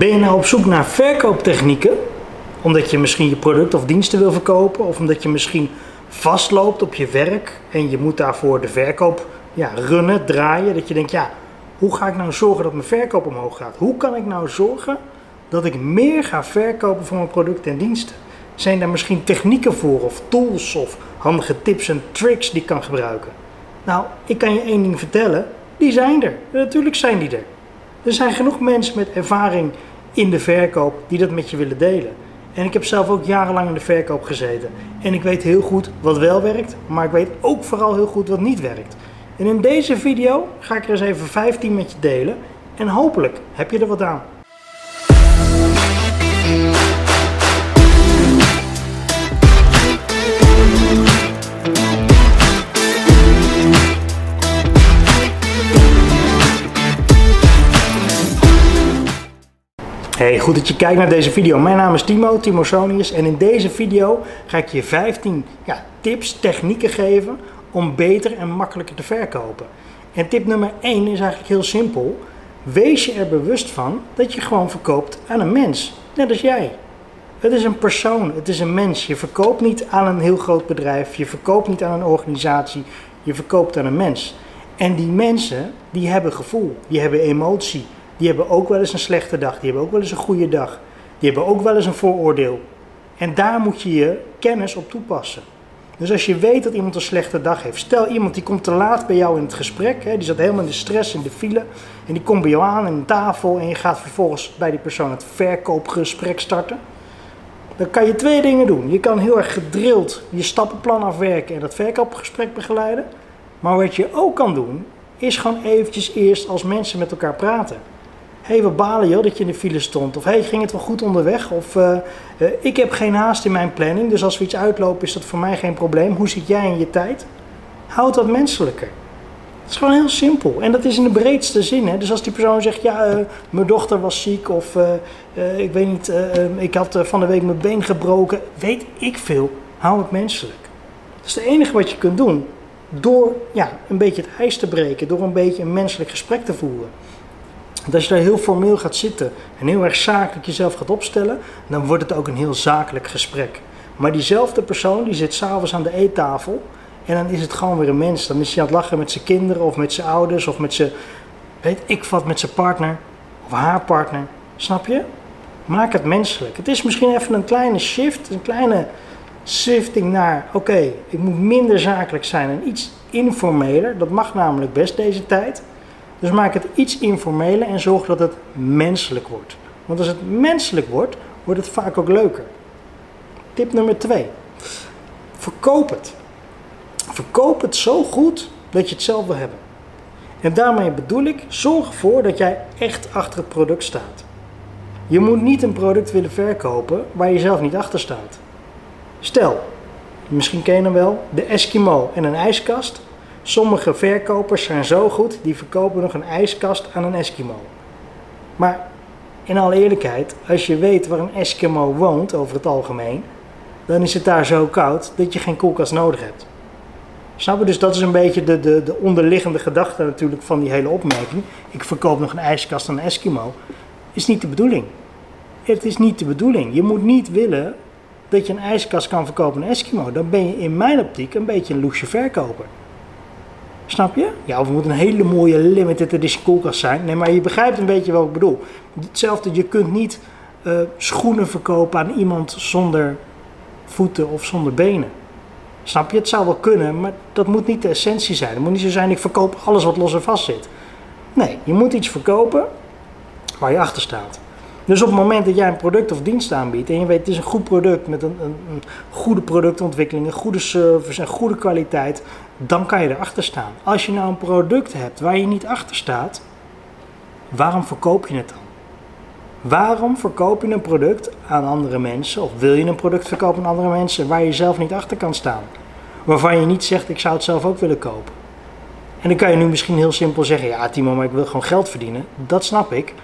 Ben je nou op zoek naar verkooptechnieken? Omdat je misschien je product of diensten wil verkopen, of omdat je misschien vastloopt op je werk en je moet daarvoor de verkoop ja, runnen, draaien. Dat je denkt, ja, hoe ga ik nou zorgen dat mijn verkoop omhoog gaat? Hoe kan ik nou zorgen dat ik meer ga verkopen van mijn producten en diensten? Zijn daar misschien technieken voor, of tools, of handige tips en tricks die ik kan gebruiken? Nou, ik kan je één ding vertellen, die zijn er. Natuurlijk zijn die er. Er zijn genoeg mensen met ervaring in de verkoop die dat met je willen delen. En ik heb zelf ook jarenlang in de verkoop gezeten. En ik weet heel goed wat wel werkt, maar ik weet ook vooral heel goed wat niet werkt. En in deze video ga ik er eens even 15 met je delen. En hopelijk heb je er wat aan. Hey, goed dat je kijkt naar deze video. Mijn naam is Timo, Timo Sonius. En in deze video ga ik je 15 ja, tips, technieken geven om beter en makkelijker te verkopen. En tip nummer 1 is eigenlijk heel simpel. Wees je er bewust van dat je gewoon verkoopt aan een mens. Net als jij. Het is een persoon, het is een mens. Je verkoopt niet aan een heel groot bedrijf, je verkoopt niet aan een organisatie, je verkoopt aan een mens. En die mensen, die hebben gevoel, die hebben emotie, die hebben ook wel eens een slechte dag, die hebben ook wel eens een goede dag, die hebben ook wel eens een vooroordeel. En daar moet je je kennis op toepassen. Dus als je weet dat iemand een slechte dag heeft, stel iemand die komt te laat bij jou in het gesprek, hè, die zat helemaal in de stress, in de file, en die komt bij jou aan aan een tafel en je gaat vervolgens bij die persoon het verkoopgesprek starten. Dan kan je twee dingen doen. Je kan heel erg gedrild je stappenplan afwerken en dat verkoopgesprek begeleiden. Maar wat je ook kan doen, is gewoon eventjes eerst als mensen met elkaar praten hey, we balen joh dat je in de file stond. Of hey, ging het wel goed onderweg? Of uh, uh, ik heb geen haast in mijn planning, dus als we iets uitlopen is dat voor mij geen probleem. Hoe zit jij in je tijd? Houd dat menselijker. Het is gewoon heel simpel. En dat is in de breedste zin. Hè? Dus als die persoon zegt, ja, uh, mijn dochter was ziek of ik weet niet, ik had van de week mijn been gebroken. Weet ik veel. Hou het menselijk. Dat is het enige wat je kunt doen. Door ja, een beetje het ijs te breken, door een beetje een menselijk gesprek te voeren. Want als je daar heel formeel gaat zitten en heel erg zakelijk jezelf gaat opstellen, dan wordt het ook een heel zakelijk gesprek. Maar diezelfde persoon die zit s'avonds aan de eettafel en dan is het gewoon weer een mens. Dan is hij aan het lachen met zijn kinderen of met zijn ouders of met zijn, weet ik wat, met zijn partner of haar partner. Snap je? Maak het menselijk. Het is misschien even een kleine shift, een kleine shifting naar, oké, ik moet minder zakelijk zijn en iets informeler. Dat mag namelijk best deze tijd. Dus maak het iets informeler en zorg dat het menselijk wordt. Want als het menselijk wordt, wordt het vaak ook leuker. Tip nummer 2. Verkoop het. Verkoop het zo goed dat je het zelf wil hebben. En daarmee bedoel ik, zorg ervoor dat jij echt achter het product staat. Je moet niet een product willen verkopen waar je zelf niet achter staat. Stel, misschien ken je hem wel, de Eskimo en een ijskast. Sommige verkopers zijn zo goed, die verkopen nog een ijskast aan een Eskimo. Maar in alle eerlijkheid, als je weet waar een Eskimo woont over het algemeen, dan is het daar zo koud dat je geen koelkast nodig hebt. Snap je? Dus dat is een beetje de, de, de onderliggende gedachte natuurlijk van die hele opmerking. Ik verkoop nog een ijskast aan een Eskimo. Is niet de bedoeling. Het is niet de bedoeling. Je moet niet willen dat je een ijskast kan verkopen aan een Eskimo. Dan ben je in mijn optiek een beetje een loesje verkoper. Snap je? Ja, of het moet een hele mooie limited edition koelkast zijn. Nee, maar je begrijpt een beetje wat ik bedoel. Hetzelfde, je kunt niet uh, schoenen verkopen aan iemand zonder voeten of zonder benen. Snap je? Het zou wel kunnen, maar dat moet niet de essentie zijn. Het moet niet zo zijn, ik verkoop alles wat los en vast zit. Nee, je moet iets verkopen waar je achter staat. Dus op het moment dat jij een product of dienst aanbiedt en je weet het is een goed product met een, een, een goede productontwikkeling, een goede service en goede kwaliteit, dan kan je erachter staan. Als je nou een product hebt waar je niet achter staat, waarom verkoop je het dan? Waarom verkoop je een product aan andere mensen of wil je een product verkopen aan andere mensen waar je zelf niet achter kan staan? Waarvan je niet zegt ik zou het zelf ook willen kopen. En dan kan je nu misschien heel simpel zeggen, ja Timo, maar ik wil gewoon geld verdienen. Dat snap ik.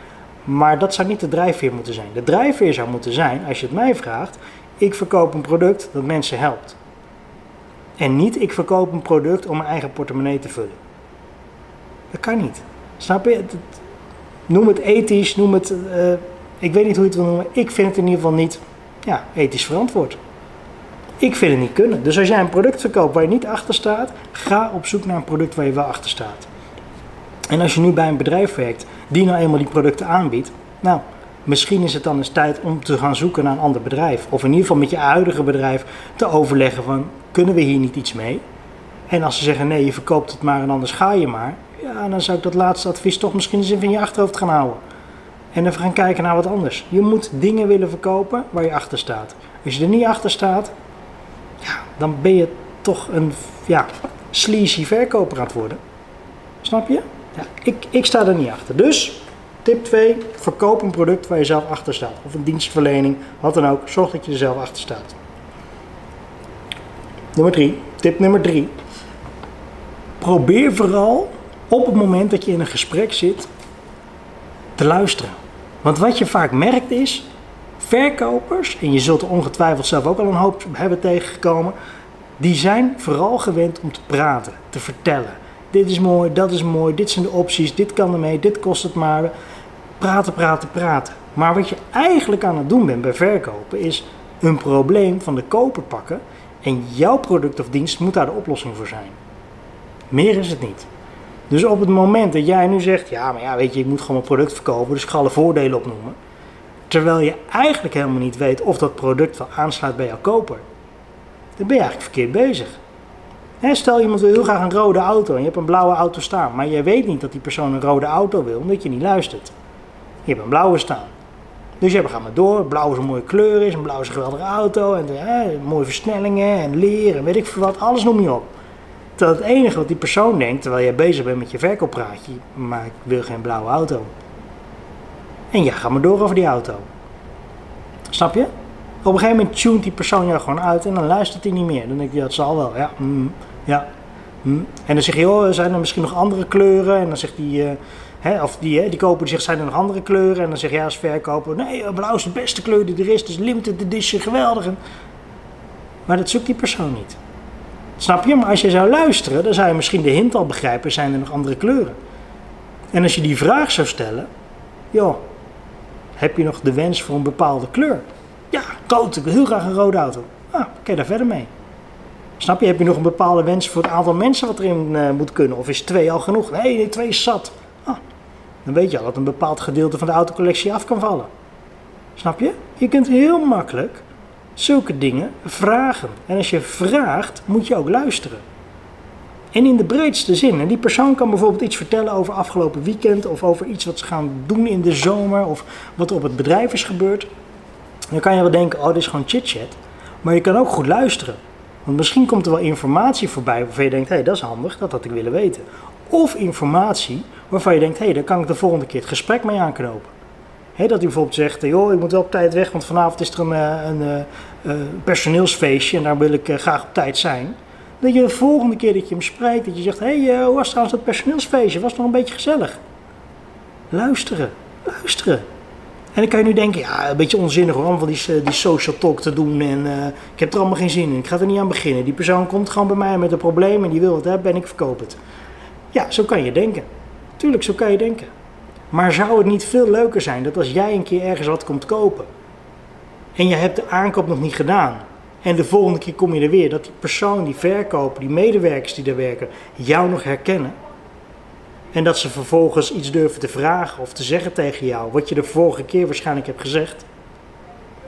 Maar dat zou niet de drijfveer moeten zijn. De drijfveer zou moeten zijn, als je het mij vraagt, ik verkoop een product dat mensen helpt. En niet ik verkoop een product om mijn eigen portemonnee te vullen. Dat kan niet. Snap je? Noem het ethisch, noem het uh, Ik weet niet hoe je het wil noemen. Ik vind het in ieder geval niet ja, ethisch verantwoord. Ik vind het niet kunnen. Dus als jij een product verkoopt waar je niet achter staat, ga op zoek naar een product waar je wel achter staat. En als je nu bij een bedrijf werkt die nou eenmaal die producten aanbiedt, nou, misschien is het dan eens tijd om te gaan zoeken naar een ander bedrijf. Of in ieder geval met je huidige bedrijf te overleggen van, kunnen we hier niet iets mee? En als ze zeggen nee, je verkoopt het maar en anders ga je maar. Ja, dan zou ik dat laatste advies toch misschien eens even in je achterhoofd gaan houden. En even gaan kijken naar wat anders. Je moet dingen willen verkopen waar je achter staat. Als je er niet achter staat, ja, dan ben je toch een ja, sleazy verkoper aan het worden. Snap je? Ja, ik, ik sta er niet achter. Dus, tip 2, verkoop een product waar je zelf achter staat. Of een dienstverlening, wat dan ook. Zorg dat je er zelf achter staat. Nummer 3, tip nummer 3. Probeer vooral op het moment dat je in een gesprek zit te luisteren. Want wat je vaak merkt is, verkopers, en je zult er ongetwijfeld zelf ook al een hoop hebben tegengekomen, die zijn vooral gewend om te praten, te vertellen. Dit is mooi, dat is mooi, dit zijn de opties, dit kan ermee, dit kost het maar. Praten, praten, praten. Maar wat je eigenlijk aan het doen bent bij verkopen is een probleem van de koper pakken en jouw product of dienst moet daar de oplossing voor zijn. Meer is het niet. Dus op het moment dat jij nu zegt, ja, maar ja, weet je, ik moet gewoon mijn product verkopen, dus ik ga alle voordelen opnoemen. Terwijl je eigenlijk helemaal niet weet of dat product wel aansluit bij jouw koper. Dan ben je eigenlijk verkeerd bezig. stel iemand wil heel graag een rode auto en je hebt een blauwe auto staan, maar je weet niet dat die persoon een rode auto wil omdat je niet luistert. Je hebt een blauwe staan. Dus je gaat maar door, blauw is een mooie kleur is, een blauw is een geweldige auto en mooie versnellingen en leer en weet ik veel wat, alles noem je op. Dat het enige wat die persoon denkt, terwijl jij bezig bent met je verkooppraatje, maar ik wil geen blauwe auto. En ja, ga maar door over die auto. Snap je? Op een gegeven moment tunt die persoon jou gewoon uit en dan luistert hij niet meer. Dan denk je, het zal wel. Ja, mm, ja. Mm. En dan zeg je, oh, zijn er misschien nog andere kleuren? En dan zegt die, uh, hè, of die, die koper die zegt, zijn er nog andere kleuren? En dan zeg je als verkoper, nee, eh, blauw is de beste kleur die er is. Dus limited edition, geweldig. Maar dat zoekt die persoon niet. Snap je? Maar als je zou luisteren, dan zou je misschien de hint al begrijpen, zijn er nog andere kleuren? En als je die vraag zou stellen, joh, heb je nog de wens voor een bepaalde kleur? Ja, rood, ik wil heel graag een rode auto. Ah, je daar verder mee? Snap je, heb je nog een bepaalde wens voor het aantal mensen wat erin uh, moet kunnen? Of is twee al genoeg? Nee, nee, twee is zat. Dan weet je al dat een bepaald gedeelte van de autocollectie af kan vallen. Snap je? Je kunt heel makkelijk zulke dingen vragen. En als je vraagt, moet je ook luisteren. En in de breedste zin. En die persoon kan bijvoorbeeld iets vertellen over afgelopen weekend of over iets wat ze gaan doen in de zomer of wat er op het bedrijf is gebeurd. Dan kan je wel denken, oh, dit is gewoon chit-chat. Maar je kan ook goed luisteren. Want misschien komt er wel informatie voorbij waarvan je denkt, hé, hey, dat is handig, dat had ik willen weten. Of informatie waarvan je denkt, hé, hey, daar kan ik de volgende keer het gesprek mee aanknopen. He, dat hij bijvoorbeeld zegt, joh, ik moet wel op tijd weg, want vanavond is er een, eh, een, eh, een personeelsfeestje en daar wil ik eh, graag op tijd zijn. Dat je de volgende keer dat je hem spreekt, dat je zegt, hé, hey, hoe was trouwens dat personeelsfeestje? Was het nog een beetje gezellig? Luisteren, luisteren. En dan kan je nu denken, ja, een beetje onzinnig hoor, om van die, social talk te doen en ik heb er allemaal geen zin in. Ik ga er niet aan beginnen. Die persoon komt gewoon bij mij met een probleem en die wil het hebben en ik verkoop het. Ja, zo kan je denken. Tuurlijk, zo kan je denken. Maar zou het niet veel leuker zijn dat als jij een keer ergens wat komt kopen en je hebt de aankoop nog niet gedaan en de volgende keer kom je er weer, dat die persoon, die verkoper, die medewerkers die daar werken, jou nog herkennen en dat ze vervolgens iets durven te vragen of te zeggen tegen jou, wat je de vorige keer waarschijnlijk hebt gezegd,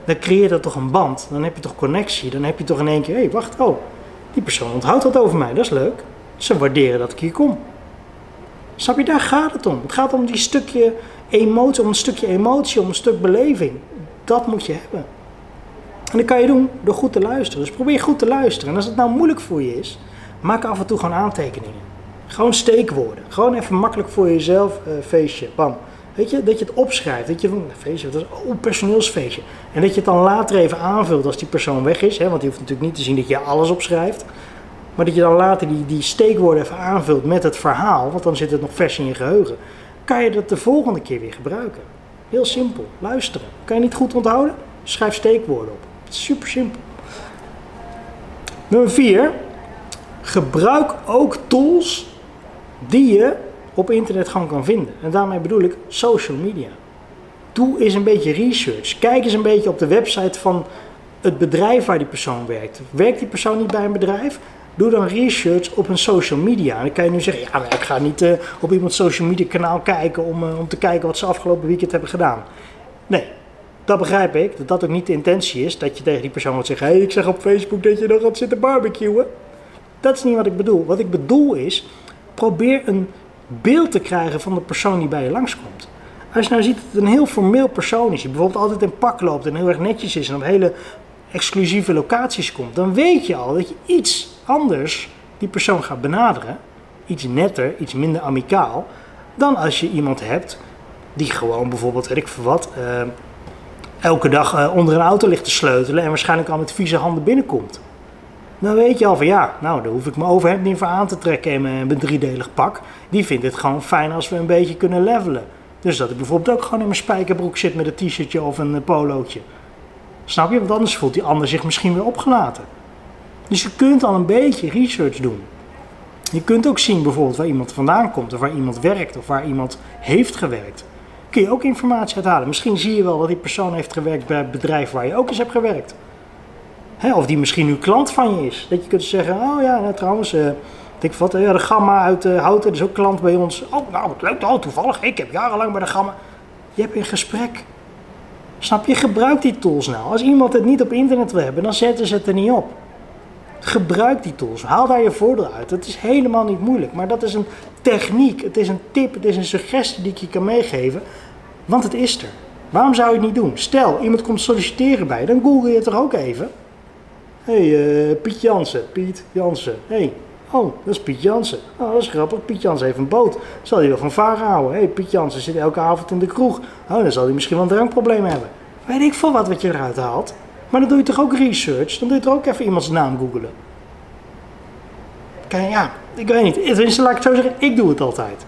dan creëert dat toch een band, dan heb je toch connectie, dan heb je toch in één keer, hé hey, wacht, oh, die persoon onthoudt wat over mij, dat is leuk. Ze waarderen dat ik hier kom. Snap je, daar gaat het om. Het gaat om die stukje emotie, om een stukje emotie, om een stuk beleving. Dat moet je hebben. En dat kan je doen door goed te luisteren. Dus probeer goed te luisteren. En als het nou moeilijk voor je is, maak af en toe gewoon aantekeningen. Gewoon steekwoorden. Gewoon even makkelijk voor jezelf uh, feestje. Bam. Weet je, dat je het opschrijft. Dat je van, feestje, dat is oh, personeelsfeestje. En dat je het dan later even aanvult als die persoon weg is. Hè, want je hoeft natuurlijk niet te zien dat je alles opschrijft. Maar dat je dan later die, die steekwoorden even aanvult met het verhaal, want dan zit het nog vers in je geheugen. Kan je dat de volgende keer weer gebruiken. Heel simpel. Luisteren. Kan je niet goed onthouden? Schrijf steekwoorden op. Super simpel. Nummer 4. Gebruik ook tools die je op internet gewoon kan vinden. En daarmee bedoel ik social media. doe eens een beetje research. Kijk eens een beetje op de website van het bedrijf waar die persoon werkt. Werkt die persoon niet bij een bedrijf? Doe dan research op een social media. En dan kan je nu zeggen, ja, maar ik ga niet uh, op iemands social media kanaal kijken om, uh, om te kijken wat ze afgelopen weekend hebben gedaan. Nee, dat begrijp ik. Dat dat ook niet de intentie is. Dat je tegen die persoon moet zeggen, hé, hey, ik zeg op Facebook dat je nog gaat zitten barbecuen. Dat is niet wat ik bedoel. Wat ik bedoel is, probeer een beeld te krijgen van de persoon die bij je langskomt. Als je nou ziet dat het een heel formeel persoon is, die bijvoorbeeld altijd in pak loopt en heel erg netjes is en op hele exclusieve locaties komt, dan weet je al dat je iets anders die persoon gaat benaderen. Iets netter, iets minder amicaal, dan als je iemand hebt die gewoon bijvoorbeeld, weet ik wat, uh, elke dag uh, onder een auto ligt te sleutelen en waarschijnlijk al met vieze handen binnenkomt. Dan weet je al van ja, nou daar hoef ik mijn overhemd niet voor aan te trekken in mijn, mijn driedelig pak. Die vindt het gewoon fijn als we een beetje kunnen levelen. Dus dat ik bijvoorbeeld ook gewoon in mijn spijkerbroek zit met een t-shirtje of een polootje. Snap je? Want anders voelt die ander zich misschien weer opgelaten. Dus je kunt al een beetje research doen. Je kunt ook zien bijvoorbeeld waar iemand vandaan komt, of waar iemand werkt, of waar iemand heeft gewerkt. Kun je ook informatie uithalen. Misschien zie je wel dat die persoon heeft gewerkt bij het bedrijf waar je ook eens hebt gewerkt. of die misschien nu klant van je is. Dat je kunt zeggen, oh ja, nou, trouwens, uh, ik wat, de Gamma uit uh, Houten is ook klant bij ons. Oh, nou, wat leuk, oh, toevallig, ik heb jarenlang bij de Gamma. Je hebt een gesprek. Snap je? Gebruik die tools nou. Als iemand het niet op internet wil hebben, dan zetten ze het er niet op. Gebruik die tools. Haal daar je voordeel uit. Het is helemaal niet moeilijk. Maar dat is een techniek. Het is een tip. Het is een suggestie die ik je kan meegeven. Want het is er. Waarom zou je het niet doen? Stel, iemand komt solliciteren bij. Dan google je het toch ook even. Hé, hey, uh, Piet Jansen. Piet Jansen. Hé, hey, Oh, dat is Piet Jansen. Oh, dat is grappig. Piet Jansen heeft een boot. Zal hij wel van varen houden? Hé, hey, Piet Jansen zit elke avond in de kroeg. Oh, dan zal hij misschien wel een drankprobleem hebben. Weet ik veel wat wat je eruit haalt. Maar dan doe je toch ook research? Dan doe je toch ook even iemands naam googelen? Kijk, ja, ik weet niet. Tenminste, laat ik het zo zeggen, ik doe het altijd.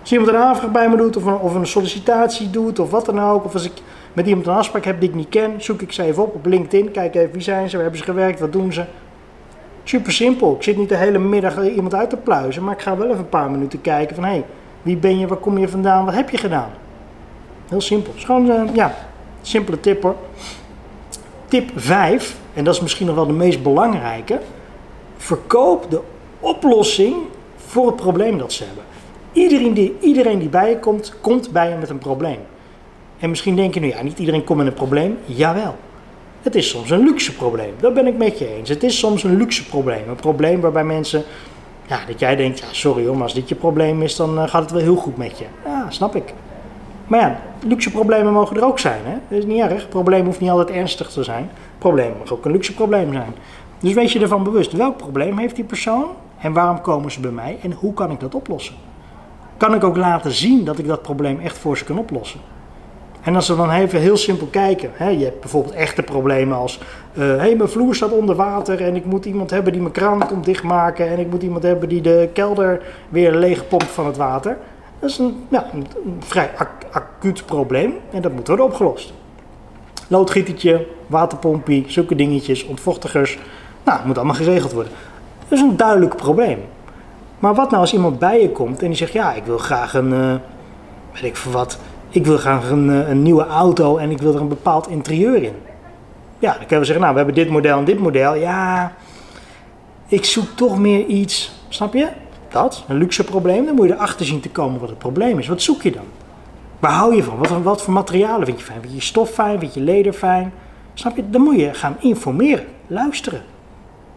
Als iemand een aanvraag bij me doet, of of een sollicitatie doet, of wat dan ook. Of als ik met iemand een afspraak heb die ik niet ken, zoek ik ze even op op LinkedIn. Kijk even wie zijn ze, waar hebben ze gewerkt, wat doen ze. Super simpel. Ik zit niet de hele middag iemand uit te pluizen, maar ik ga wel even een paar minuten kijken van hé, hey, wie ben je, waar kom je vandaan, wat heb je gedaan? Heel simpel. Het is uh, ja, simpele tip hoor. Tip 5, en dat is misschien nog wel de meest belangrijke, verkoop de oplossing voor het probleem dat ze hebben. Iedereen die, iedereen die bij je komt, komt bij je met een probleem. En misschien denk je nu, ja, niet iedereen komt met een probleem. Jawel. Het is soms een luxe probleem. Dat ben ik met je eens. Het is soms een luxe probleem. Een probleem waarbij mensen, ja, dat jij denkt, ja, sorry hoor, maar als dit je probleem is, dan uh, gaat het wel heel goed met je. Ja, snap ik. Maar ja, luxe problemen mogen er ook zijn. Hè? Dat is niet erg. Probleem hoeft niet altijd ernstig te zijn. Probleem mag ook een luxe probleem zijn. Dus wees je ervan bewust. Welk probleem heeft die persoon? En waarom komen ze bij mij? En hoe kan ik dat oplossen? Kan ik ook laten zien dat ik dat probleem echt voor ze kan oplossen? En als we dan even heel simpel kijken, hè, je hebt bijvoorbeeld echte problemen als, hé, uh, hey, mijn vloer staat onder water en ik moet iemand hebben die mijn kraan komt dichtmaken en ik moet iemand hebben die de kelder weer leeg pompt van het water. Dat is een, ja, een, vrij acuut probleem en dat moet worden opgelost. Loodgietertje, waterpompie, zulke dingetjes, ontvochtigers, nou, dat moet allemaal geregeld worden. Dat is een duidelijk probleem. Maar wat nou als iemand bij je komt en die zegt, ja, ik wil graag een, uh, weet ik voor wat, ik wil graag een, eh, een, nieuwe auto en ik wil er een bepaald interieur in. Ja, dan kunnen we zeggen, nou, we hebben dit model en dit model. Ja, ik zoek toch meer iets, snap je? Dat, een luxe probleem. Dan moet je erachter zien te komen wat het probleem is. Wat zoek je dan? Waar hou je van? Wat, wat voor materialen vind je fijn? Vind je stof fijn? Vind je leder fijn? Snap je? Dan moet je gaan informeren, luisteren.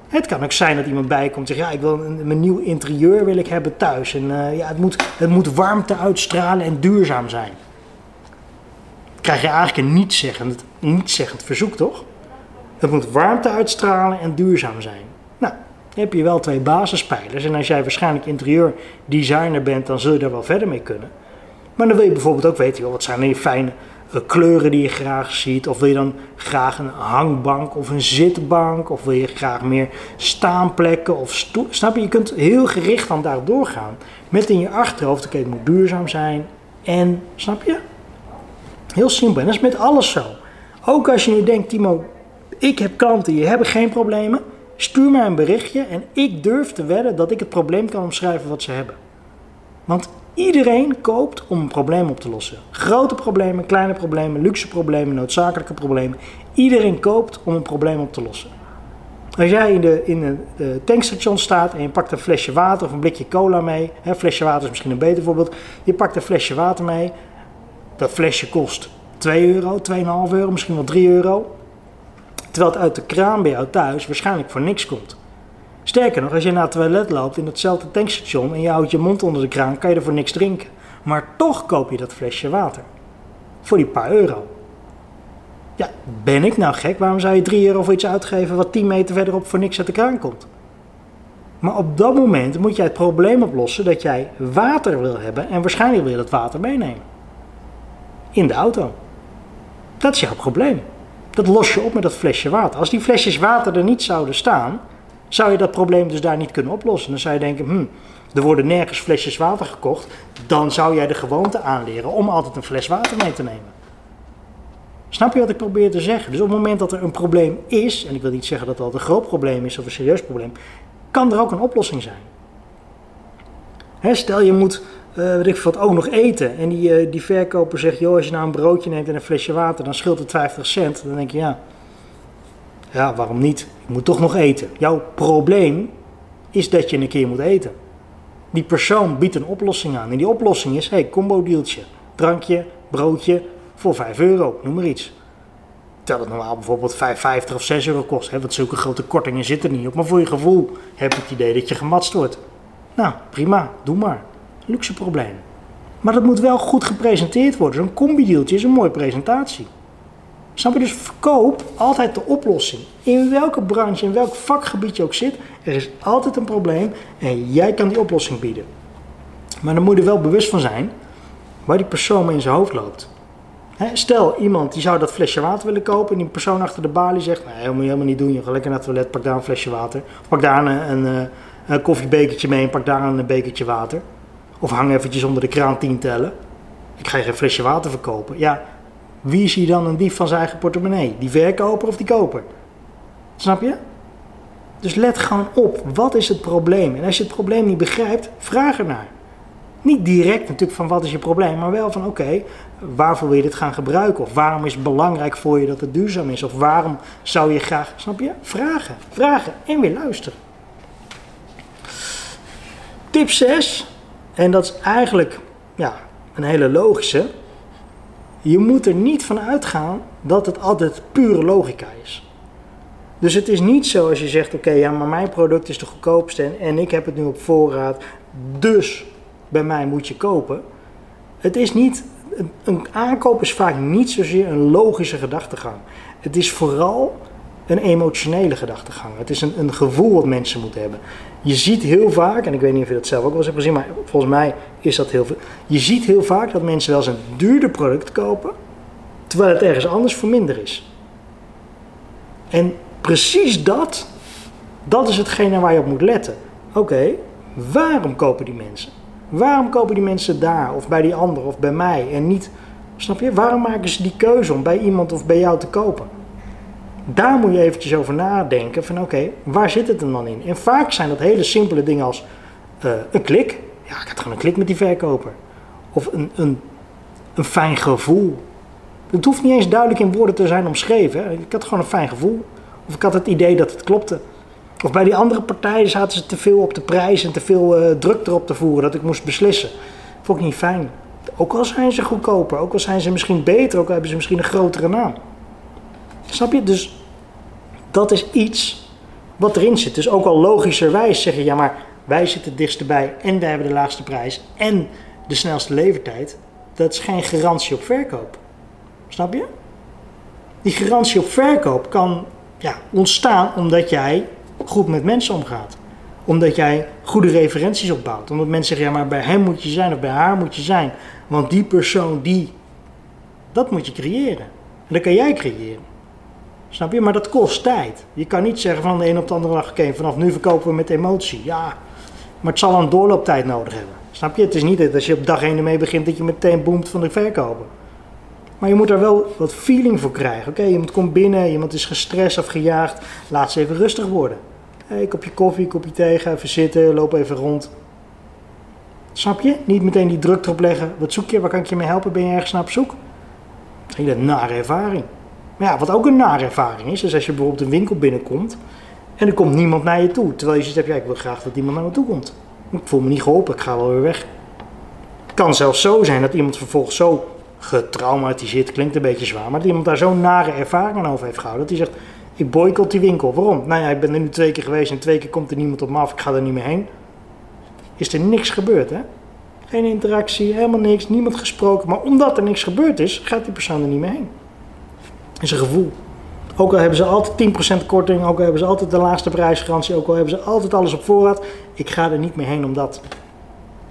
Het kan ook zijn dat iemand bijkomt en zegt, ja, ik wil een, een nieuw interieur wil ik hebben thuis. En uh, ja, het moet, het moet warmte uitstralen en duurzaam zijn krijg je eigenlijk een niet-zeggend, niet-zeggend verzoek, toch? Het moet warmte uitstralen en duurzaam zijn. Nou, dan heb je wel twee basispijlers. En als jij waarschijnlijk interieurdesigner bent, dan zul je daar wel verder mee kunnen. Maar dan wil je bijvoorbeeld ook weten, wat zijn die fijne uh, kleuren die je graag ziet? Of wil je dan graag een hangbank of een zitbank? Of wil je graag meer staanplekken of stoel? Snap je? Je kunt heel gericht van daarop doorgaan. Met in je achterhoofd, oké, het moet duurzaam zijn. En, snap je? Heel simpel. En dat is met alles zo. Ook als je nu denkt, Timo, ik heb klanten, die hebben geen problemen. Stuur mij een berichtje en ik durf te wedden dat ik het probleem kan omschrijven wat ze hebben. Want Iedereen koopt om een probleem op te lossen. Grote problemen, kleine problemen, luxe problemen, noodzakelijke problemen. Iedereen koopt om een probleem op te lossen. Als jij in de, in de tankstation staat en je pakt een flesje water of een blikje cola mee. Een flesje water is misschien een beter voorbeeld. Je pakt een flesje water mee. Dat flesje kost 2 euro, 2,5 euro, misschien wel 3 euro. Terwijl het uit de kraan bij jou thuis waarschijnlijk voor niks komt. Sterker nog, als je naar het toilet loopt in hetzelfde tankstation en je houdt je mond onder de kraan, kan je er voor niks drinken. Maar toch koop je dat flesje water. Voor die paar euro. Ja, ben ik nou gek? Waarom zou je 3 euro voor iets uitgeven wat 10 meter verderop voor niks uit de kraan komt? Maar op dat moment moet jij het probleem oplossen dat jij water wil hebben en waarschijnlijk wil je dat water meenemen. In de auto. Dat is jouw probleem. Dat los je op met dat flesje water. Als die flesjes water er niet zouden staan, zou je dat probleem dus daar niet kunnen oplossen. Dan zou je denken, hm, er worden nergens flesjes water gekocht. Dan zou jij de gewoonte aanleren om altijd een fles water mee te nemen. Snap je wat ik probeer te zeggen? Dus op het moment dat er een probleem is, en ik wil niet zeggen dat dat een groot probleem is of een serieus probleem, kan er ook een oplossing zijn. stel je moet, uh, weet ik ook nog eten en die, uh, die verkoper zegt, joh, als je nou een broodje neemt en een flesje water, dan scheelt het 50 cent. Dan denk je, ja, ja, waarom niet? Je moet toch nog eten. Jouw probleem is dat je een keer moet eten. Die persoon biedt een oplossing aan. En die oplossing is, hey, combo dealtje. Drankje, broodje voor 5 euro, noem maar iets. Terwijl het normaal bijvoorbeeld 5,50 of 6 euro kost. Hè, want zulke grote kortingen zitten er niet op. Maar voor je gevoel heb je het idee dat je gematst wordt. Nou, prima, doe maar. Luxe probleem. Maar dat moet wel goed gepresenteerd worden. Zo'n combi-dealtje is een mooie presentatie. Snap je? Dus verkoop altijd de oplossing. In welke branche, in welk vakgebied je ook zit, er is altijd een probleem en jij kan die oplossing bieden. Maar dan moet je er wel bewust van zijn waar die persoon mee in zijn hoofd loopt. stel, iemand die zou dat flesje water willen kopen en die persoon achter de balie zegt, nee, dat moet je helemaal niet doen, je gaat lekker naar het toilet, pak daar een flesje water. Pak daar een, een, eh, een koffiebekertje mee en pak daar een bekertje water. Of hang eventjes onder de kraan tien tellen. Ik ga je geen flesje water verkopen. Ja, wie is hier dan een dief van zijn eigen portemonnee? Die verkoper of die koper? Snap je? Dus let gewoon op, wat is het probleem? En als je het probleem niet begrijpt, vraag ernaar. Niet direct natuurlijk van wat is je probleem, maar wel van oké, waarvoor wil je dit gaan gebruiken? Of waarom is het belangrijk voor je dat het duurzaam is? Of waarom zou je graag, snap je? Vragen, vragen en weer luisteren. Tip 6, en dat is eigenlijk ja, een hele logische, je moet er niet van uitgaan dat het altijd pure logica is. Dus het is niet zo als je zegt: oké, ja, maar mijn product is de goedkoopste en, en ik heb het nu op voorraad, dus bij mij moet je kopen. Het is niet, een aankoop is vaak niet zozeer een logische gedachtegang. Het is vooral een emotionele gedachtegang. Het is een, een gevoel wat mensen moeten hebben. Je ziet heel vaak, en ik weet niet of je dat zelf ook wel eens hebt gezien, maar volgens mij is dat heel veel. Je ziet heel vaak dat mensen wel eens een duurder product kopen, terwijl het ergens anders voor minder is. En precies dat, dat is hetgene waar je op moet letten. Oké, waarom kopen die mensen? Waarom kopen die mensen daar of bij die ander of bij mij en niet, snap je? Waarom maken ze die keuze om bij iemand of bij jou te kopen? Daar moet je eventjes over nadenken van oké, waar zit het dan in? En vaak zijn dat hele simpele dingen als uh, een klik. Ja, ik had gewoon een klik met die verkoper. Of een, een, een fijn gevoel. Het hoeft niet eens duidelijk in woorden te zijn omschreven. Ik had gewoon een fijn gevoel. Of ik had het idee dat het klopte. Of bij die andere partijen zaten ze te veel op de prijs en te veel uh, druk erop te voeren dat ik moest beslissen. Vond ik niet fijn. Ook al zijn ze goedkoper, ook al zijn ze misschien beter, ook al hebben ze misschien een grotere naam. Snap je? Dus dat is iets wat erin zit. Dus ook al logischerwijs zeggen, ja maar wij zitten het dichtst bij en wij hebben de laagste prijs en de snelste levertijd. Dat is geen garantie op verkoop. Snap je? Die garantie op verkoop kan ja, ontstaan omdat jij goed met mensen omgaat. Omdat jij goede referenties opbouwt. Omdat mensen zeggen, ja maar bij hem moet je zijn of bij haar moet je zijn. Want die persoon die, dat moet je creëren. En dat kan jij creëren. Snap je? Maar dat kost tijd. Je kan niet zeggen van de een op de andere dag, oké, vanaf nu verkopen we met emotie. Ja, maar het zal een doorlooptijd nodig hebben. Snap je? Het is niet dat als je op dag 1 ermee begint dat je meteen boomt van de verkopen. Maar je moet er wel wat feeling voor krijgen. Oké, iemand komt binnen, iemand is gestrest of gejaagd. Laat ze even rustig worden. Hey, kopje koffie, kopje thee, ga even zitten, loop even rond. Snap je? Niet meteen die druk erop leggen. Wat zoek je? Waar kan ik je mee helpen? Ben je ergens naar op zoek? Hele nare ervaring. Maar ja, wat ook een nare ervaring is, is als je bijvoorbeeld een winkel binnenkomt en er komt niemand naar je toe. Terwijl je zegt, ja, ik wil graag dat iemand naar me toe komt. Ik voel me niet geholpen, ik ga wel weer weg. Het kan zelfs zo zijn dat iemand vervolgens zo getraumatiseerd, klinkt een beetje zwaar, maar dat iemand daar zo'n nare ervaring over heeft gehouden. Dat hij zegt, ik boycott die winkel. Waarom? Nou ja, ik ben er nu twee keer geweest en twee keer komt er niemand op me af, ik ga er niet meer heen. Is er niks gebeurd, hè? Geen interactie, helemaal niks, niemand gesproken. Maar omdat er niks gebeurd is, gaat die persoon er niet meer heen. Is een gevoel. Ook al hebben ze altijd 10% korting, ook al hebben ze altijd de laagste prijsgarantie, ook al hebben ze altijd alles op voorraad. Ik ga er niet meer heen omdat.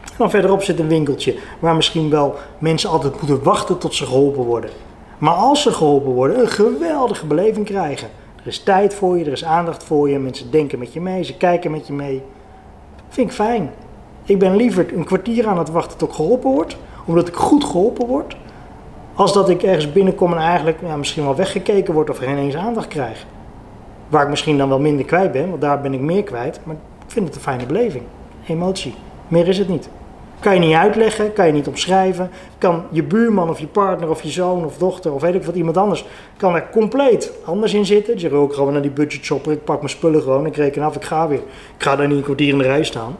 En dan verderop zit een winkeltje waar misschien wel mensen altijd moeten wachten tot ze geholpen worden. Maar als ze geholpen worden, een geweldige beleving krijgen. Er is tijd voor je, er is aandacht voor je, mensen denken met je mee, ze kijken met je mee. Vind ik fijn. Ik ben liever een kwartier aan het wachten tot ik geholpen word, omdat ik goed geholpen word, als dat ik ergens binnenkom en eigenlijk ja, misschien wel weggekeken word of geen eens aandacht krijg. Waar ik misschien dan wel minder kwijt ben, want daar ben ik meer kwijt, maar ik vind het een fijne beleving. Emotie. Meer is het niet. Kan je niet uitleggen, kan je niet omschrijven. Kan je buurman of je partner of je zoon of dochter of weet ik wat, iemand anders, kan er compleet anders in zitten. Die zeggen ook gewoon naar die budgetshopper, ik pak mijn spullen gewoon, ik reken af, ik ga weer. Ik ga daar niet een kwartier in de rij staan.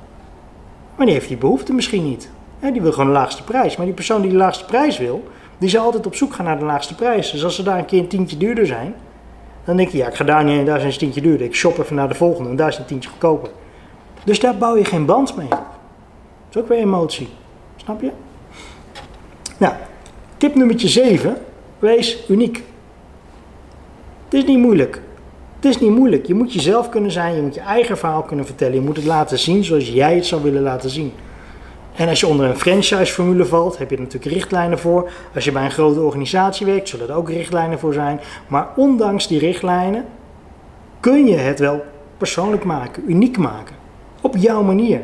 Maar die heeft die behoefte misschien niet. Die wil gewoon de laagste prijs. Maar die persoon die de laagste prijs wil, die zal altijd op zoek gaan naar de laagste prijs. Dus als ze daar een keer een tientje duurder zijn, dan denk je, ja, ik ga daar niet heen, daar is een tientje duurder. Ik shop even naar de volgende en daar is een tientje goedkoper. Dus daar bouw je geen band mee Dat is ook weer emotie. Snap je? Nou, tip nummer 7. Wees uniek. Het is niet moeilijk. Het is niet moeilijk. Je moet jezelf kunnen zijn, je moet je eigen verhaal kunnen vertellen. Je moet het laten zien zoals jij het zou willen laten zien. En als je onder een franchise-formule valt, heb je er natuurlijk richtlijnen voor. Als je bij een grote organisatie werkt, zullen er ook richtlijnen voor zijn. Maar ondanks die richtlijnen kun je het wel persoonlijk maken, uniek maken. Op jouw manier.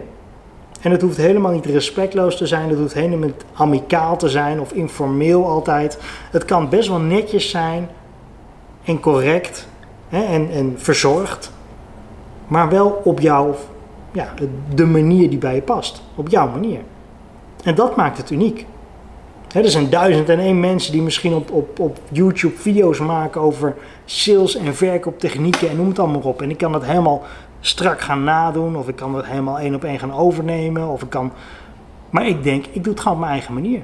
En het hoeft helemaal niet respectloos te zijn, het hoeft helemaal niet amicaal te zijn of informeel altijd. Het kan best wel netjes zijn en correct hè, en, en verzorgd, maar wel op jouw ja, de manier die bij je past. Op jouw manier. En dat maakt het uniek. er zijn duizend en één mensen die misschien op, op, op YouTube video's maken over sales en verkooptechnieken en noem het allemaal op. En ik kan dat helemaal strak gaan nadoen, of ik kan dat helemaal één op één gaan overnemen, of ik kan. Maar ik denk, ik doe het gewoon op mijn eigen manier.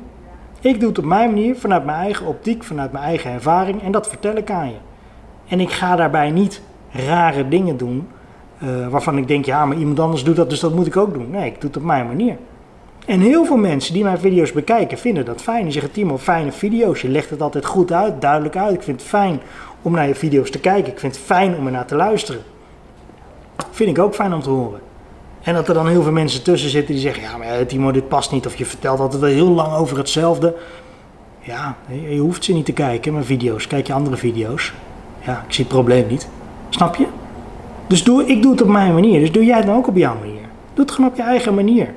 Ik doe het op mijn manier, vanuit mijn eigen optiek, vanuit mijn eigen ervaring, en dat vertel ik aan je. En ik ga daarbij niet rare dingen doen uh, waarvan ik denk, ja, maar iemand anders doet dat, dus dat moet ik ook doen. Nee, ik doe het op mijn manier. En heel veel mensen die mijn video's bekijken vinden dat fijn. Die zeggen, Timo, fijne video's. Je legt het altijd goed uit, duidelijk uit. Ik vind het fijn om naar je video's te kijken. Ik vind het fijn om er naar te luisteren. Vind ik ook fijn om te horen. En dat er dan heel veel mensen tussen zitten die zeggen, ja, maar Timo, dit past niet. Of je vertelt altijd heel lang over hetzelfde. Ja, je hoeft ze niet te kijken, mijn video's. Kijk je andere video's. Ja, ik zie het probleem niet. Snap je? Dus doe, ik doe het op mijn manier. Dus doe jij het dan ook op jouw manier. Doe het gewoon op je eigen manier.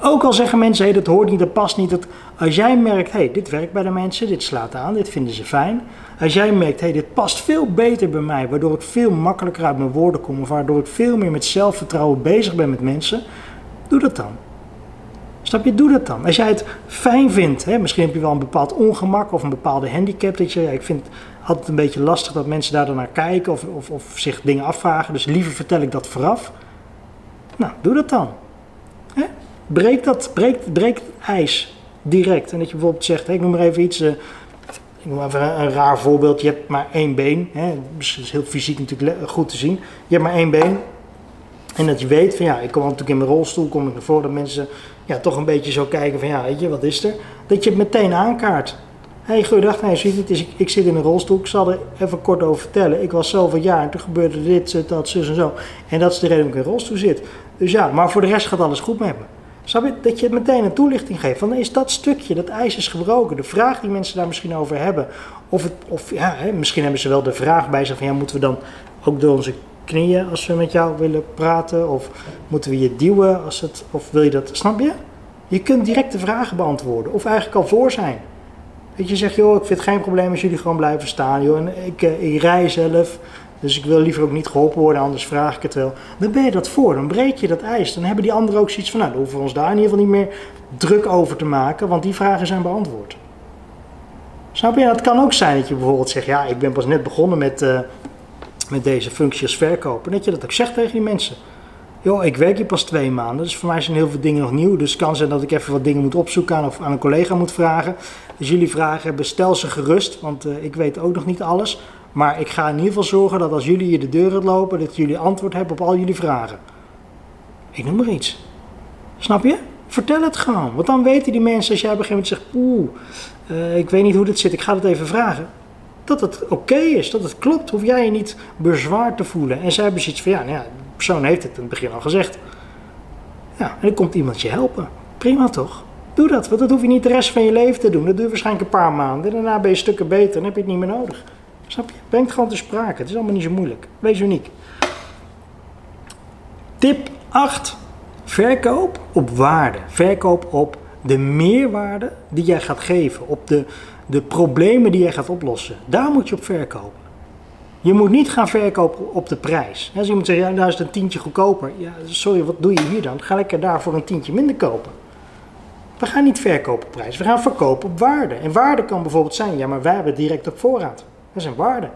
Ook al zeggen mensen, hey, dat hoort niet, dat past niet. Dat, als jij merkt, hey, dit werkt bij de mensen, dit slaat aan, dit vinden ze fijn. Als jij merkt, hey, dit past veel beter bij mij, waardoor ik veel makkelijker uit mijn woorden kom, of waardoor ik veel meer met zelfvertrouwen bezig ben met mensen, doe dat dan. Snap je? Doe dat dan. Als jij het fijn vindt, hè, misschien heb je wel een bepaald ongemak of een bepaalde handicap, dat je, ja, ik vind altijd een beetje lastig dat mensen daar dan naar kijken of, of, of zich dingen afvragen. Dus liever vertel ik dat vooraf. Nou, doe dat dan. Hè? Breek, dat, breek, breek het ijs direct. En dat je bijvoorbeeld zegt, ik noem maar even iets, uh, ik noem even een, raar voorbeeld. Je hebt maar één been. Hè? Dus dat is heel fysiek natuurlijk goed te zien. Je hebt maar één been. En dat je weet van ja, ik kom natuurlijk in mijn rolstoel, kom ik ervoor dat mensen ja, toch een beetje zo kijken van ja, weet je, wat is er? Dat je het meteen aankaart. Hé, hey, goeiedag, nee, ziet het, ik, ik, zit in een rolstoel, ik zal er even kort over vertellen. Ik was zoveel jaar en toen gebeurde dit, dat, zus en zo. En dat is de reden dat ik in een rolstoel zit. Dus ja, maar voor de rest gaat alles goed met me. Je? Dat je meteen een toelichting geeft. Van is dat stukje, dat ijs is gebroken. De vraag die mensen daar misschien over hebben. Of, het, of ja, hè, misschien hebben ze wel de vraag bij zich van ja, moeten we dan ook door onze knieën als we met jou willen praten? Of moeten we je duwen als het, of wil je dat, snap je? Je kunt direct de vragen beantwoorden. Of eigenlijk al voor zijn. Dat je zegt, joh, ik vind geen probleem als jullie gewoon blijven staan, joh. En ik, eh, ik rij zelf. Dus ik wil liever ook niet geholpen worden, anders vraag ik het wel. Dan ben je dat voor, dan breek je dat ijs. Dan hebben die anderen ook zoiets van, nou, dan hoeven we ons daar in ieder geval niet meer druk over te maken, want die vragen zijn beantwoord. Snap je? Het kan ook zijn dat je bijvoorbeeld zegt, ja, ik ben pas net begonnen met, uh, met deze functie als verkoper. Dat je dat ook zegt tegen die mensen. Joh, ik werk hier pas twee maanden, dus voor mij zijn heel veel dingen nog nieuw. Dus het kan zijn dat ik even wat dingen moet opzoeken of aan een collega moet vragen. Dus jullie vragen, bestel ze gerust, want uh, ik weet ook nog niet alles. Maar ik ga in ieder geval zorgen dat als jullie hier de deur uitlopen, dat jullie antwoord hebben op al jullie vragen. Ik noem maar iets. Snap je? Vertel het gewoon. Want dan weten die mensen, als jij op een gegeven moment zegt, oeh, uh, ik weet niet hoe dit zit, ik ga het even vragen. Dat het oké is, dat het klopt, hoef jij je niet bezwaard te voelen. En zij hebben zoiets van, ja, nou ja, de persoon heeft het in het begin al gezegd. Ja, en dan komt iemand je helpen. Prima toch? Doe dat, want dat hoef je niet de rest van je leven te doen. Dat duurt waarschijnlijk een paar maanden. En daarna ben je stukken beter en heb je het niet meer nodig. Snap je? Breng het gewoon te sprake. Het is allemaal niet zo moeilijk. Wees uniek. Tip 8. Verkoop op waarde. Verkoop op de meerwaarde die jij gaat geven. Op de, de problemen die jij gaat oplossen. Daar moet je op verkopen. Je moet niet gaan verkopen op de prijs. Als iemand zegt, ja, daar is het een tientje goedkoper. Ja, sorry, wat doe je hier dan? Ga lekker daar voor een tientje minder kopen. We gaan niet verkopen op prijs, we gaan verkopen op waarde. En waarde kan bijvoorbeeld zijn, ja, maar wij hebben direct op voorraad. Dat is een waarde.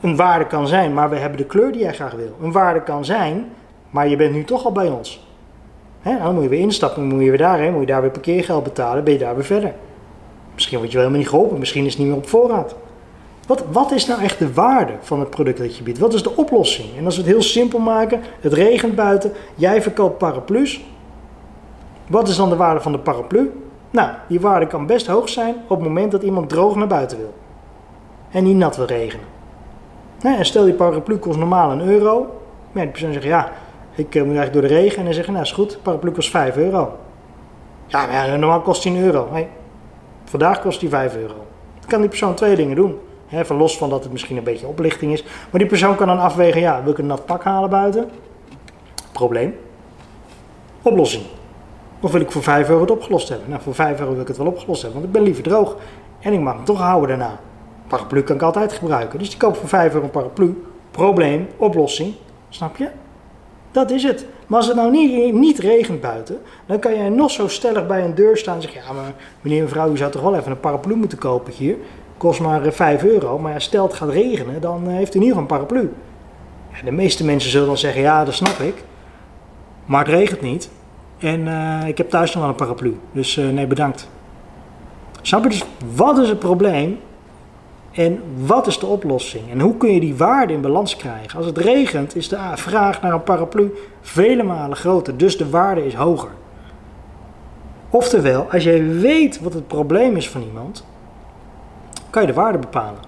Een waarde kan zijn, maar we hebben de kleur die jij graag wil. Een waarde kan zijn, maar je bent nu toch al bij ons. Dan moet je weer instappen, moet je weer daarheen, moet je daar weer parkeergeld betalen, ben je daar weer verder. Misschien word je wel helemaal niet geholpen, misschien is het niet meer op voorraad. Wat, wat is nou echt de waarde van het product dat je biedt? Wat is de oplossing? En als we het heel simpel maken, het regent buiten, jij verkoopt paraplu's. Wat is dan de waarde van de paraplu? Nou, die waarde kan best hoog zijn op het moment dat iemand droog naar buiten wil en niet nat wil regenen. en stel die paraplu kost normaal een euro. Maar die persoon zegt ja, ik uh, moet eigenlijk door de regen. En dan zeggen nou is goed, paraplu kost 5 euro. Ja, maar normaal kost die een euro. Vandaag kost die 5 euro. Dan kan die persoon twee dingen doen. Even los van dat het misschien een beetje oplichting is. Maar die persoon kan dan afwegen, ja, wil ik een nat pak halen buiten? Probleem. Oplossing. Of wil ik voor 5 euro het opgelost hebben? Nou, voor 5 euro wil ik het wel opgelost hebben, want ik ben liever droog. En ik mag hem toch houden daarna. Paraplu kan ik altijd gebruiken. Dus die koop voor 5 euro een paraplu. Probleem, oplossing. Snap je? Dat is het. Maar als het nou niet, niet regent buiten, dan kan jij nog zo stellig bij een deur staan en zeggen: Ja, maar meneer en mevrouw, u zou toch wel even een paraplu moeten kopen hier. Kost maar 5 eh, euro. Maar stel het gaat regenen, dan eh, heeft u in ieder geval een paraplu. Ja, de meeste mensen zullen dan zeggen: Ja, dat snap ik. Maar het regent niet. En uh, ik heb thuis nog wel een paraplu. Dus nee, bedankt. Snap je dus, wat is het probleem? En wat is de oplossing? En hoe kun je die waarde in balans krijgen? Als het regent is de vraag naar een paraplu vele malen groter, dus de waarde is hoger. Oftewel, als jij weet wat het probleem is van iemand, kan je de waarde bepalen.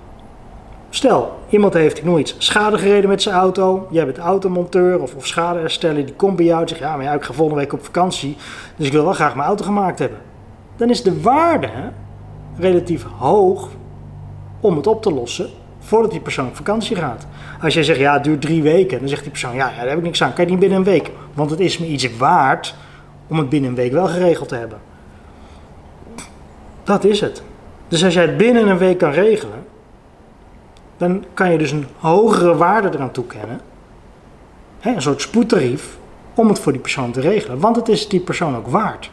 Stel, iemand heeft, noem iets, schade gereden met zijn auto. Jij bent automonteur of, of schadehersteller. Die komt bij jou en zegt, ja, maar ja, ik ga volgende week op vakantie. Dus ik wil wel graag mijn auto gemaakt hebben. Dan is de waarde relatief hoog om het op te lossen voordat die persoon op vakantie gaat. Als jij zegt, ja, het duurt drie weken, dan zegt die persoon, ja, daar heb ik niks aan. Kan je niet binnen een week? Want het is me iets waard om het binnen een week wel geregeld te hebben. Dat is het. Dus als jij het binnen een week kan regelen, dan kan je dus een hogere waarde eraan toekennen. Hè, een soort spoedtarief om het voor die persoon te regelen. Want het is die persoon ook waard.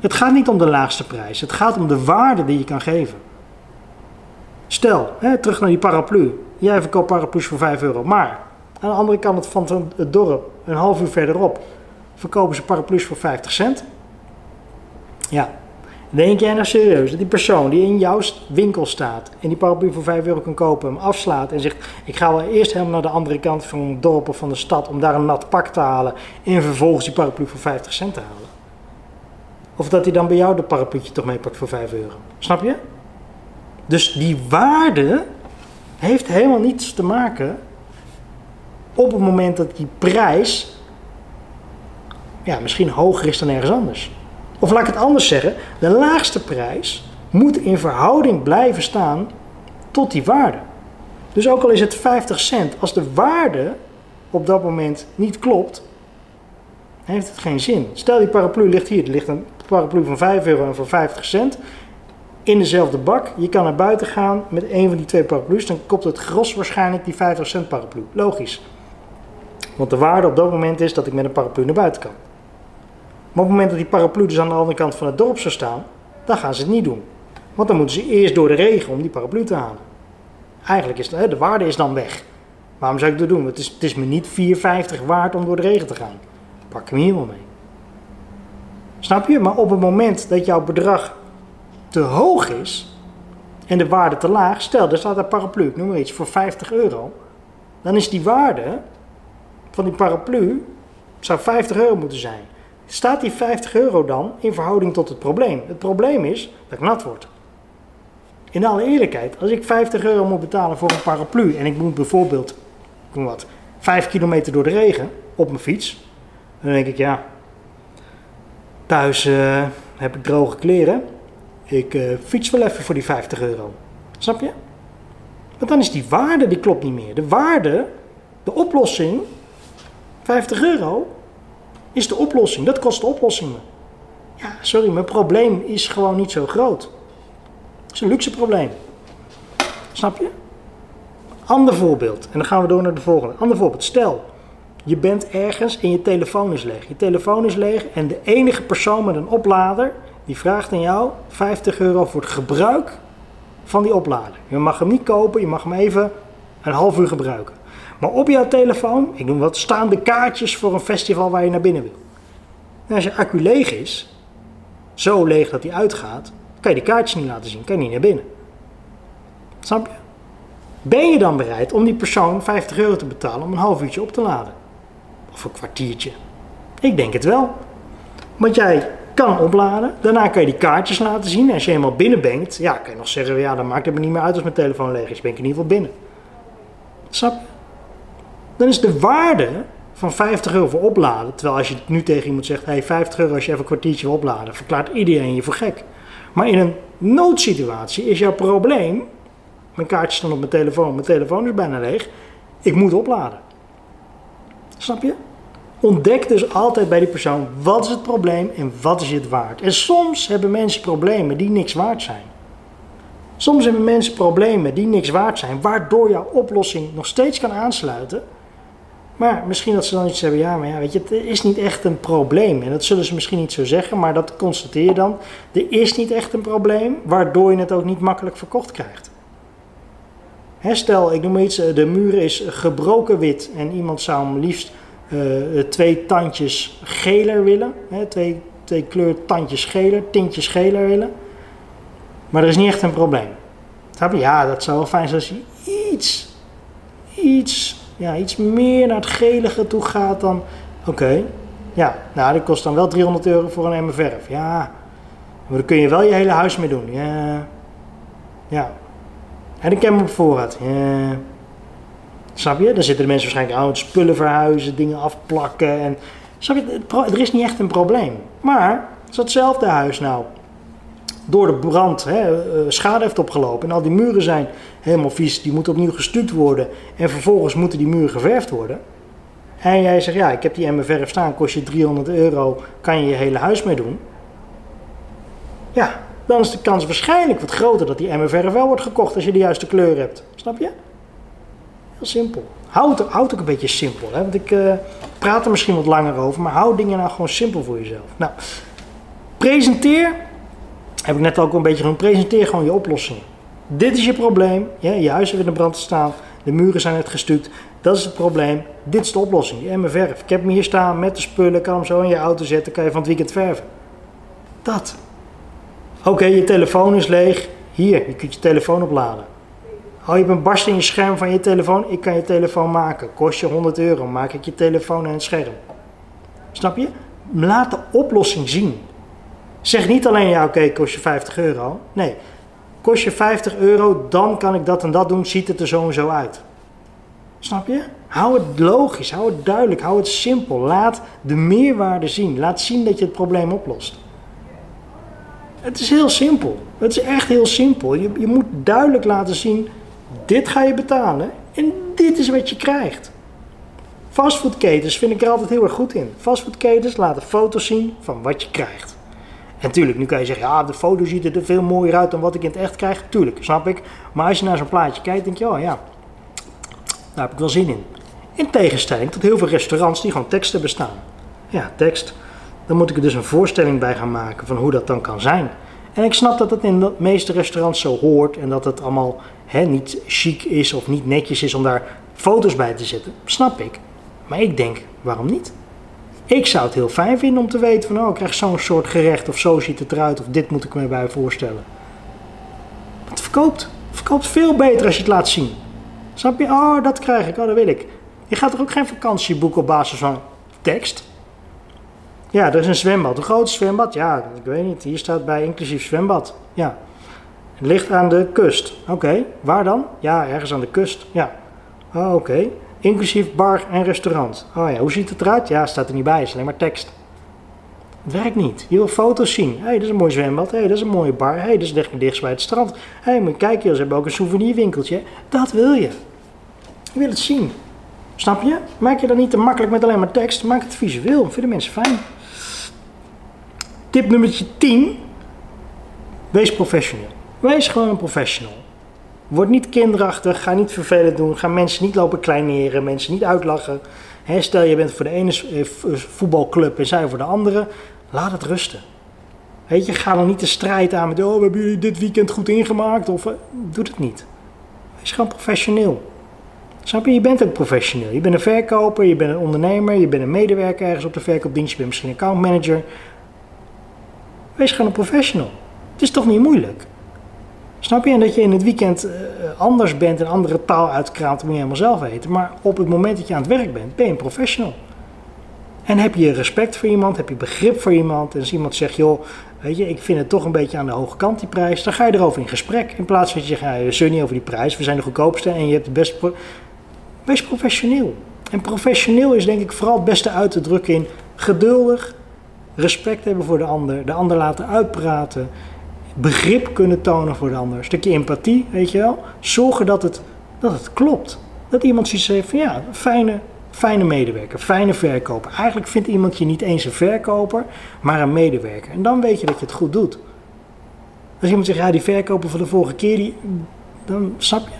Het gaat niet om de laagste prijs. Het gaat om de waarde die je kan geven. Stel, hè, terug naar die paraplu. Jij verkoopt paraplu's voor 5 euro. Maar aan de andere kant van het dorp, een half uur verderop, verkopen ze paraplu's voor 50 cent. Ja, denk jij nou serieus dat die persoon die in jouw winkel staat en die paraplu voor 5 euro kan kopen, hem afslaat en zegt: Ik ga wel eerst helemaal naar de andere kant van het dorp of van de stad om daar een nat pak te halen en vervolgens die paraplu voor 50 cent te halen? Of dat hij dan bij jou de parapluutje toch meepakt voor 5 euro? Snap je? Dus die waarde heeft helemaal niets te maken op het moment dat die prijs ja, misschien hoger is dan ergens anders. Of laat ik het anders zeggen, de laagste prijs moet in verhouding blijven staan tot die waarde. Dus ook al is het 50 cent, als de waarde op dat moment niet klopt, heeft het geen zin. Stel die paraplu ligt hier, er ligt een paraplu van 5 euro en van 50 cent. In dezelfde bak. Je kan naar buiten gaan met een van die twee paraplu's. Dan kopt het gros waarschijnlijk die 50 cent paraplu. Logisch. Want de waarde op dat moment is dat ik met een paraplu naar buiten kan. Maar op het moment dat die paraplu dus aan de andere kant van het dorp zou staan, dan gaan ze het niet doen. Want dan moeten ze eerst door de regen om die paraplu te halen. Eigenlijk is de, de waarde is dan weg. Waarom zou ik dat doen? Het is, het is me niet 4,50 waard om door de regen te gaan. Pak hem hier wel mee. Snap je? Maar op het moment dat jouw bedrag te hoog is en de waarde te laag, stel er staat een paraplu, ik noem maar iets, voor 50 euro, dan is die waarde van die paraplu zou 50 euro moeten zijn. Staat die 50 euro dan in verhouding tot het probleem? Het probleem is dat ik nat word. In alle eerlijkheid, als ik 50 euro moet betalen voor een paraplu en ik moet bijvoorbeeld, ik wat, 5 kilometer door de regen op mijn fiets, dan denk ik ja, thuis uh, heb ik droge kleren, ik uh, fiets wel even voor die 50 euro. Snap je? Want dan is die waarde, die klopt niet meer. De waarde, de oplossing, 50 euro, is de oplossing. Dat kost de oplossing. Ja, sorry, mijn probleem is gewoon niet zo groot. Het is een luxe probleem. Snap je? Ander voorbeeld. En dan gaan we door naar de volgende. Ander voorbeeld. Stel, je bent ergens en je telefoon is leeg. Je telefoon is leeg en de enige persoon met een oplader die vraagt aan jou 50 euro voor het gebruik van die oplader. Je mag hem niet kopen, je mag hem even een half uur gebruiken. Maar op jouw telefoon, ik noem wat, staan de kaartjes voor een festival waar je naar binnen wil. En als je accu leeg is, zo leeg dat hij uitgaat, kan je die kaartjes niet laten zien, kan je niet naar binnen. Snap je? Ben je dan bereid om die persoon 50 euro te betalen om een half uurtje op te laden? Of een kwartiertje? Ik denk het wel. Want jij kan opladen. Daarna kan je die kaartjes laten zien. En als je helemaal binnen bent, ja, kan je nog zeggen, ja, dan maakt het me niet meer uit als mijn telefoon leeg is. Ben ik in ieder geval binnen. Snap je? Dan is de waarde van 50 euro voor opladen, terwijl als je nu tegen iemand zegt, hey, 50 euro als je even een kwartiertje wil opladen, verklaart iedereen je voor gek. Maar in een noodsituatie is jouw probleem, mijn kaartjes staan op mijn telefoon, mijn telefoon is bijna leeg, ik moet opladen. Snap je? Ontdek dus altijd bij die persoon wat is het probleem en wat is het waard. En soms hebben mensen problemen die niks waard zijn. Soms hebben mensen problemen die niks waard zijn, waardoor jouw oplossing nog steeds kan aansluiten. Maar misschien dat ze dan iets hebben, ja, maar ja, weet je, het is niet echt een probleem. En dat zullen ze misschien niet zo zeggen, maar dat constateer je dan. Er is niet echt een probleem, waardoor je het ook niet makkelijk verkocht krijgt. stel, ik noem iets, de muur is gebroken wit en iemand zou hem liefst twee tandjes geler willen. Hè, twee, twee kleur tandjes geler, tintjes geler willen. Maar er is niet echt een probleem. Ja, dat zou wel fijn zijn als je iets, iets, ja, iets meer naar het gelige toe gaat dan... Oké, ja, nou dat kost dan wel 300 euro voor een emmer verf. Ja, maar dan kun je wel je hele huis mee doen. Ja, ja. En ik heb hem op voorraad. Snap je? Dan zitten de mensen waarschijnlijk aan het spullen verhuizen, dingen afplakken. En, snap je? Er is niet echt een probleem. Maar als datzelfde huis nou door de brand hè, eh, schade heeft opgelopen en al die muren zijn helemaal vies, die moeten opnieuw gestuukt worden en vervolgens moeten die muren geverfd worden. En jij zegt, ja, ik heb die emmer verf staan, kost je 300 euro, kan je je hele huis mee doen. Ja, dan is de kans waarschijnlijk wat groter dat die emmer verf wel wordt gekocht als je de juiste kleur hebt. Snap je? Simpel. Houd het, houd ook een beetje simpel. Hè? Want ik uh, praat er misschien wat langer over, maar hou dingen nou gewoon simpel voor jezelf. Nou, presenteer, heb ik net ook een beetje genoemd, presenteer gewoon je oplossing. Dit is je probleem, ja, je huis heeft in de brand staan, de muren zijn net gestuukt, dat is het probleem, dit is de oplossing, je emmer verf. Ik heb hem hier staan met de spullen, kan hem zo in je auto zetten, kan je van het weekend verven. Dat. Oké, je telefoon is leeg, hier, je kunt je telefoon opladen. Oh, je een barst in je scherm van je telefoon. Ik kan je telefoon maken. Kost je 100 euro. Maak ik je telefoon en het scherm. Snap je? Laat de oplossing zien. Zeg niet alleen, ja oké, kost je 50 euro. Nee, kost je 50 euro, dan kan ik dat en dat doen. Ziet het er zo en zo uit. Snap je? Hou het logisch, hou het duidelijk, hou het simpel. Laat de meerwaarde zien. Laat zien dat je het probleem oplost. Het is heel simpel. Het is echt heel simpel. Je, je moet duidelijk laten zien dit ga je betalen en dit is wat je krijgt. Fastfoodketens vind ik er altijd heel erg goed in. Fastfoodketens laten foto's zien van wat je krijgt. En tuurlijk, nu kan je zeggen, ja, de foto ziet er veel mooier uit dan wat ik in het echt krijg. Tuurlijk, snap ik. Maar als je naar zo'n plaatje kijkt, denk je, oh ja, daar heb ik wel zin in. In tegenstelling tot heel veel restaurants die gewoon teksten bestaan. Ja, tekst. Dan moet ik er dus een voorstelling bij gaan maken van hoe dat dan kan zijn. En ik snap dat het in de meeste restaurants zo hoort en dat het allemaal niet chic is of niet netjes is om daar foto's bij te zetten. Snap ik. Maar ik denk, waarom niet? Ik zou het heel fijn vinden om te weten van, oh, ik krijg zo'n soort gerecht of zo ziet het eruit of dit moet ik me bij voorstellen. Het verkoopt. Het verkoopt veel beter als je het laat zien. Snap je? Oh, dat krijg ik. Oh, dat wil ik. Je gaat er ook geen vakantie boeken op basis van tekst. Ja, er is een zwembad. Een groot zwembad? Ja, ik weet niet. Hier staat bij inclusief zwembad. Ja. Ligt aan de kust. Oké, waar dan? Ja, ergens aan de kust. Ja. Oh, oké. Inclusief bar en restaurant. Oh ja, hoe ziet het eruit? Ja, staat er niet bij. Is alleen maar tekst. Het werkt niet. Je wil foto's zien. Hé, hey, dat is een mooi zwembad. Hé, hey, dat is een mooie bar. Hé, hey, dat is dichtst bij het strand. Hé, hey, moet kijken, ze hebben ook een souvenirwinkeltje. Dat wil je. Je wil het zien. Snap je? Maak je dat niet te makkelijk met alleen maar tekst. Maak het visueel. Vinden mensen fijn. Tip nummer 10. Wees professioneel. Wees gewoon een professional. Word niet kinderachtig, ga niet vervelend doen, ga mensen niet lopen kleineren, mensen niet uitlachen. stel je bent voor de ene eh, voetbalclub en zij voor de andere, laat het rusten. Weet je, ga dan niet de strijd aan met, oh, hebben jullie dit weekend goed ingemaakt, of uh, doe het niet. Wees gewoon professioneel. Snap je? Je bent ook professioneel. Je bent een verkoper, je bent een ondernemer, je bent een medewerker ergens op de verkoopdienst, je bent misschien een accountmanager. Wees gewoon een professional. Het is toch niet moeilijk? Snap je? Dat je in het weekend uh, anders bent en andere taal uitkraamt, moet je helemaal zelf weten. Maar op het moment dat je aan het werk bent, ben je een professional. En heb je respect voor iemand, heb je begrip voor iemand. En als iemand zegt, joh, weet je, ik vind het toch een beetje aan de hoge kant die prijs. Dan ga je erover in gesprek. In plaats van dat je zegt, zeur niet over die prijs. We zijn de goedkoopste en je hebt het beste... Wees professioneel. En professioneel is denk ik vooral het beste uit te drukken in geduldig, respect hebben voor de ander, de ander laten uitpraten begrip kunnen tonen voor de ander. Een stukje empathie, weet je wel. Zorgen dat het, dat het klopt. Dat iemand zoiets heeft van ja, fijne, fijne medewerker, fijne verkoper. Eigenlijk vindt iemand je niet eens een verkoper, maar een medewerker. En dan weet je dat je het goed doet. Als iemand zegt, ja, die verkoper van de vorige keer, die, dan snap je.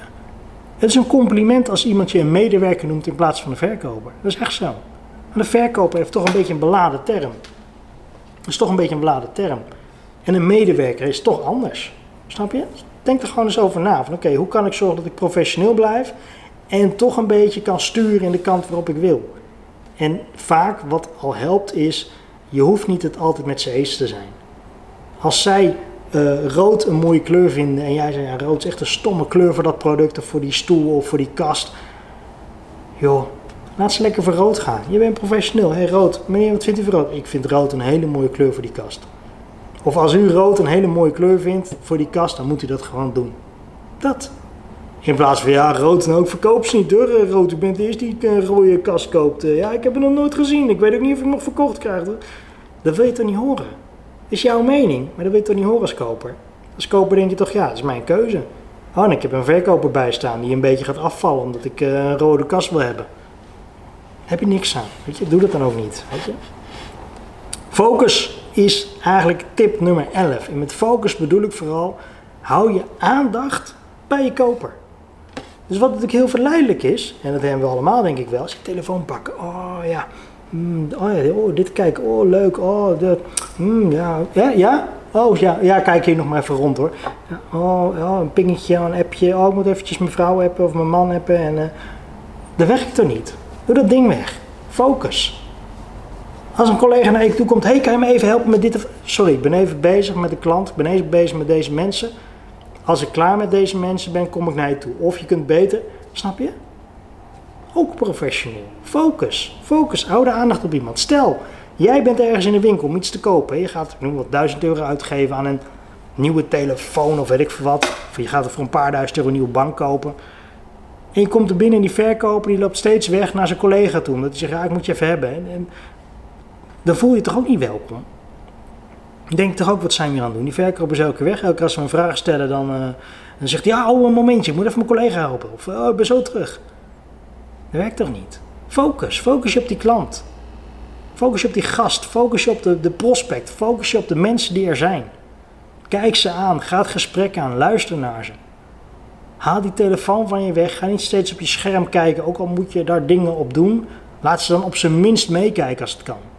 Het is een compliment als iemand je een medewerker noemt in plaats van een verkoper. Dat is echt zo. Maar een verkoper heeft toch een beetje een beladen term. Dat is toch een beetje een beladen term. En een medewerker is toch anders. Snap je? Denk er gewoon eens over na. Van oké, hoe kan ik zorgen dat ik professioneel blijf en toch een beetje kan sturen in de kant waarop ik wil. En vaak wat al helpt is, je hoeft niet het altijd met z'n eens te zijn. Als zij uh, rood een mooie kleur vinden en jij zegt ja, rood is echt een stomme kleur voor dat product of voor die stoel of voor die kast. Joh, laat ze lekker voor rood gaan. Je bent professioneel. Hé rood, meneer wat vindt u van rood? Ik vind rood een hele mooie kleur voor die kast. Of als u rood een hele mooie kleur vindt voor die kast, dan moet u dat gewoon doen. Dat. In plaats van, ja, rood en ook verkoop ze niet hoor. Eh, rood, u bent de eerste die een rode kast koopt. Eh, ja, ik heb het nog nooit gezien. Ik weet ook niet of ik nog verkocht krijg. Dat wil je toch niet horen? Dat is jouw mening, maar dat wil je toch niet horen als koper? Als koper denk je toch, ja, dat is mijn keuze. Oh, en ik heb een verkoper bij staan die een beetje gaat afvallen omdat ik uh, een rode kast wil hebben. Heb je niks aan, weet je? Doe dat dan ook niet, weet je? Focus is eigenlijk tip nummer 11. En met focus bedoel ik vooral, hou je aandacht bij je koper. Dus wat natuurlijk heel verleidelijk is, en dat hebben we allemaal denk ik wel, als je telefoon pakken. Oh ja, mm, oh ja, oh, dit kijken, oh leuk, oh dat, mm, ja, ja, oh ja, ja, kijk hier nog maar even rond hoor. oh, oh, een pingetje, een appje, oh ik moet eventjes mijn vrouw hebben of mijn man hebben en uh, dat werkt er niet. Doe dat ding weg. Focus. Als een collega naar je toe komt, hey, kan je me even helpen met dit? Sorry, ik ben even bezig met de klant, ik ben even bezig met deze mensen. Als ik klaar met deze mensen ben, kom ik naar je toe. Of je kunt beter, snap je? Ook professioneel. Focus. Focus. Hou de aandacht op iemand. Stel, jij bent ergens in de winkel om iets te kopen. Je gaat, noem wat, duizend euro uitgeven aan een nieuwe telefoon of weet ik veel wat. Of je gaat er voor een paar duizend euro een nieuwe bank kopen. En je komt er binnen en die verkoper die loopt steeds weg naar zijn collega toe. Omdat hij zegt, ja, ik moet je even hebben. En, dan voel je toch ook niet welkom. Denk toch ook, wat zijn we aan het doen? Die verkoper is elke weg. Elke keer als we een vraag stellen, dan, uh, dan zegt hij, ja, oh, een momentje, ik moet even mijn collega helpen. Of, oh, ik ben zo terug. Dat werkt toch niet? Focus, focus je op die klant. Focus je op die gast, focus je op de, de prospect, focus je op de mensen die er zijn. Kijk ze aan, ga het gesprek aan, luister naar ze. Haal die telefoon van je weg, ga niet steeds op je scherm kijken, ook al moet je daar dingen op doen. Laat ze dan op zijn minst meekijken als het kan.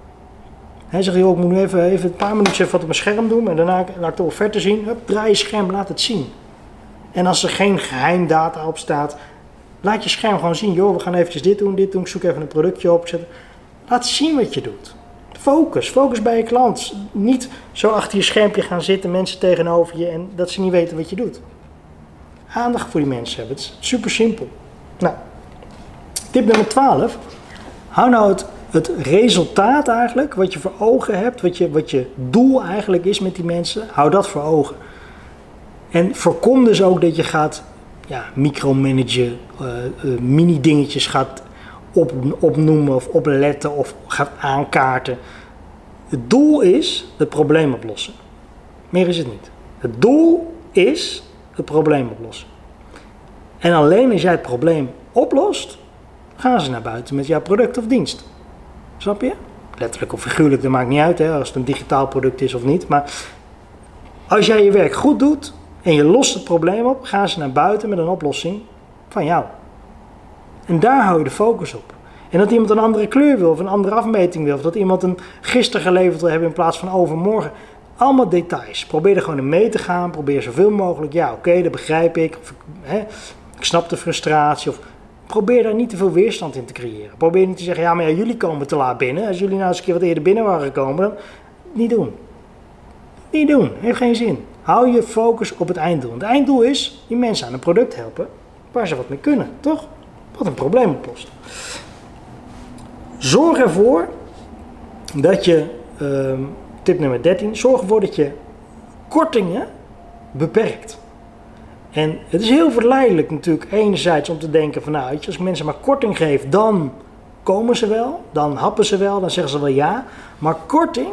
Hij zegt, joh, ik moet nu even, even een paar minuutjes wat op mijn scherm doen en daarna laat ik de offerte zien. Hup, draai je scherm, laat het zien. En als er geen geheimdata op staat, laat je scherm gewoon zien. Joh, we gaan eventjes dit doen, dit doen, ik zoek even een productje op. Laat zien wat je doet. Focus, focus bij je klant. Niet zo achter je schermpje gaan zitten, mensen tegenover je en dat ze niet weten wat je doet. Aandacht voor die mensen hebben, het is super simpel. Nou, tip nummer 12. Hou nou het, het resultaat eigenlijk, wat je voor ogen hebt, wat je, wat je doel eigenlijk is met die mensen, hou dat voor ogen. En voorkom dus ook dat je gaat ja, micromanagen, uh, uh, mini dingetjes gaat op, opnoemen of opletten of gaat aankaarten. Het doel is het probleem oplossen. Meer is het niet. Het doel is het probleem oplossen. En alleen als jij het probleem oplost, gaan ze naar buiten met jouw product of dienst. Snap je? Letterlijk of figuurlijk, dat maakt niet uit hè, als het een digitaal product is of niet. Maar als jij je werk goed doet en je lost het probleem op, gaan ze naar buiten met een oplossing van jou. En daar hou je de focus op. En dat iemand een andere kleur wil of een andere afmeting wil. Of dat iemand een gisteren geleverd wil hebben in plaats van overmorgen. Allemaal details. Probeer er gewoon in mee te gaan. Probeer zoveel mogelijk. Ja, oké, dat begrijp ik. Of, hè, ik snap de frustratie. Of probeer daar niet te veel weerstand in te creëren. Probeer niet te zeggen, ja, maar ja, jullie komen te laat binnen. Als jullie nou eens een keer wat eerder binnen waren gekomen, dan niet doen. Niet doen. Heeft geen zin. Hou je focus op het einddoel. Het einddoel is die mensen aan een product helpen waar ze wat mee kunnen, toch? Wat een probleem oplost. Zorg ervoor dat je, uh, tip nummer 13, zorg ervoor dat je kortingen beperkt. En het is heel verleidelijk natuurlijk enerzijds om te denken van nou, als mensen maar korting geef, dan komen ze wel, dan happen ze wel, dan zeggen ze wel ja. Maar korting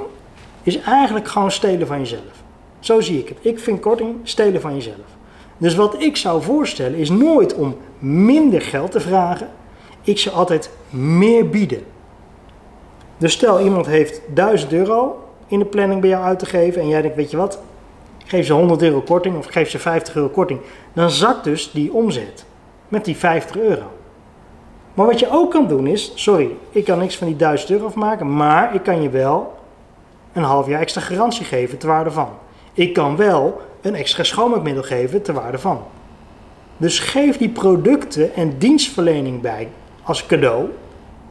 is eigenlijk gewoon stelen van jezelf. Zo zie ik het. Ik vind korting stelen van jezelf. Dus wat ik zou voorstellen is nooit om minder geld te vragen. Ik zou altijd meer bieden. Dus stel iemand heeft 1000 euro in de planning bij jou uit te geven en jij denkt, weet je wat, geef ze 100 euro korting of geef ze 50 euro korting. Dan zakt dus die omzet met die 50 euro. Maar wat je ook kan doen is, sorry, ik kan niks van die 1000 euro afmaken, maar ik kan je wel een half jaar extra garantie geven ter waarde van. Ik kan wel een extra schoonmaakmiddel geven ter waarde van. Dus geef die producten en dienstverlening bij als cadeau,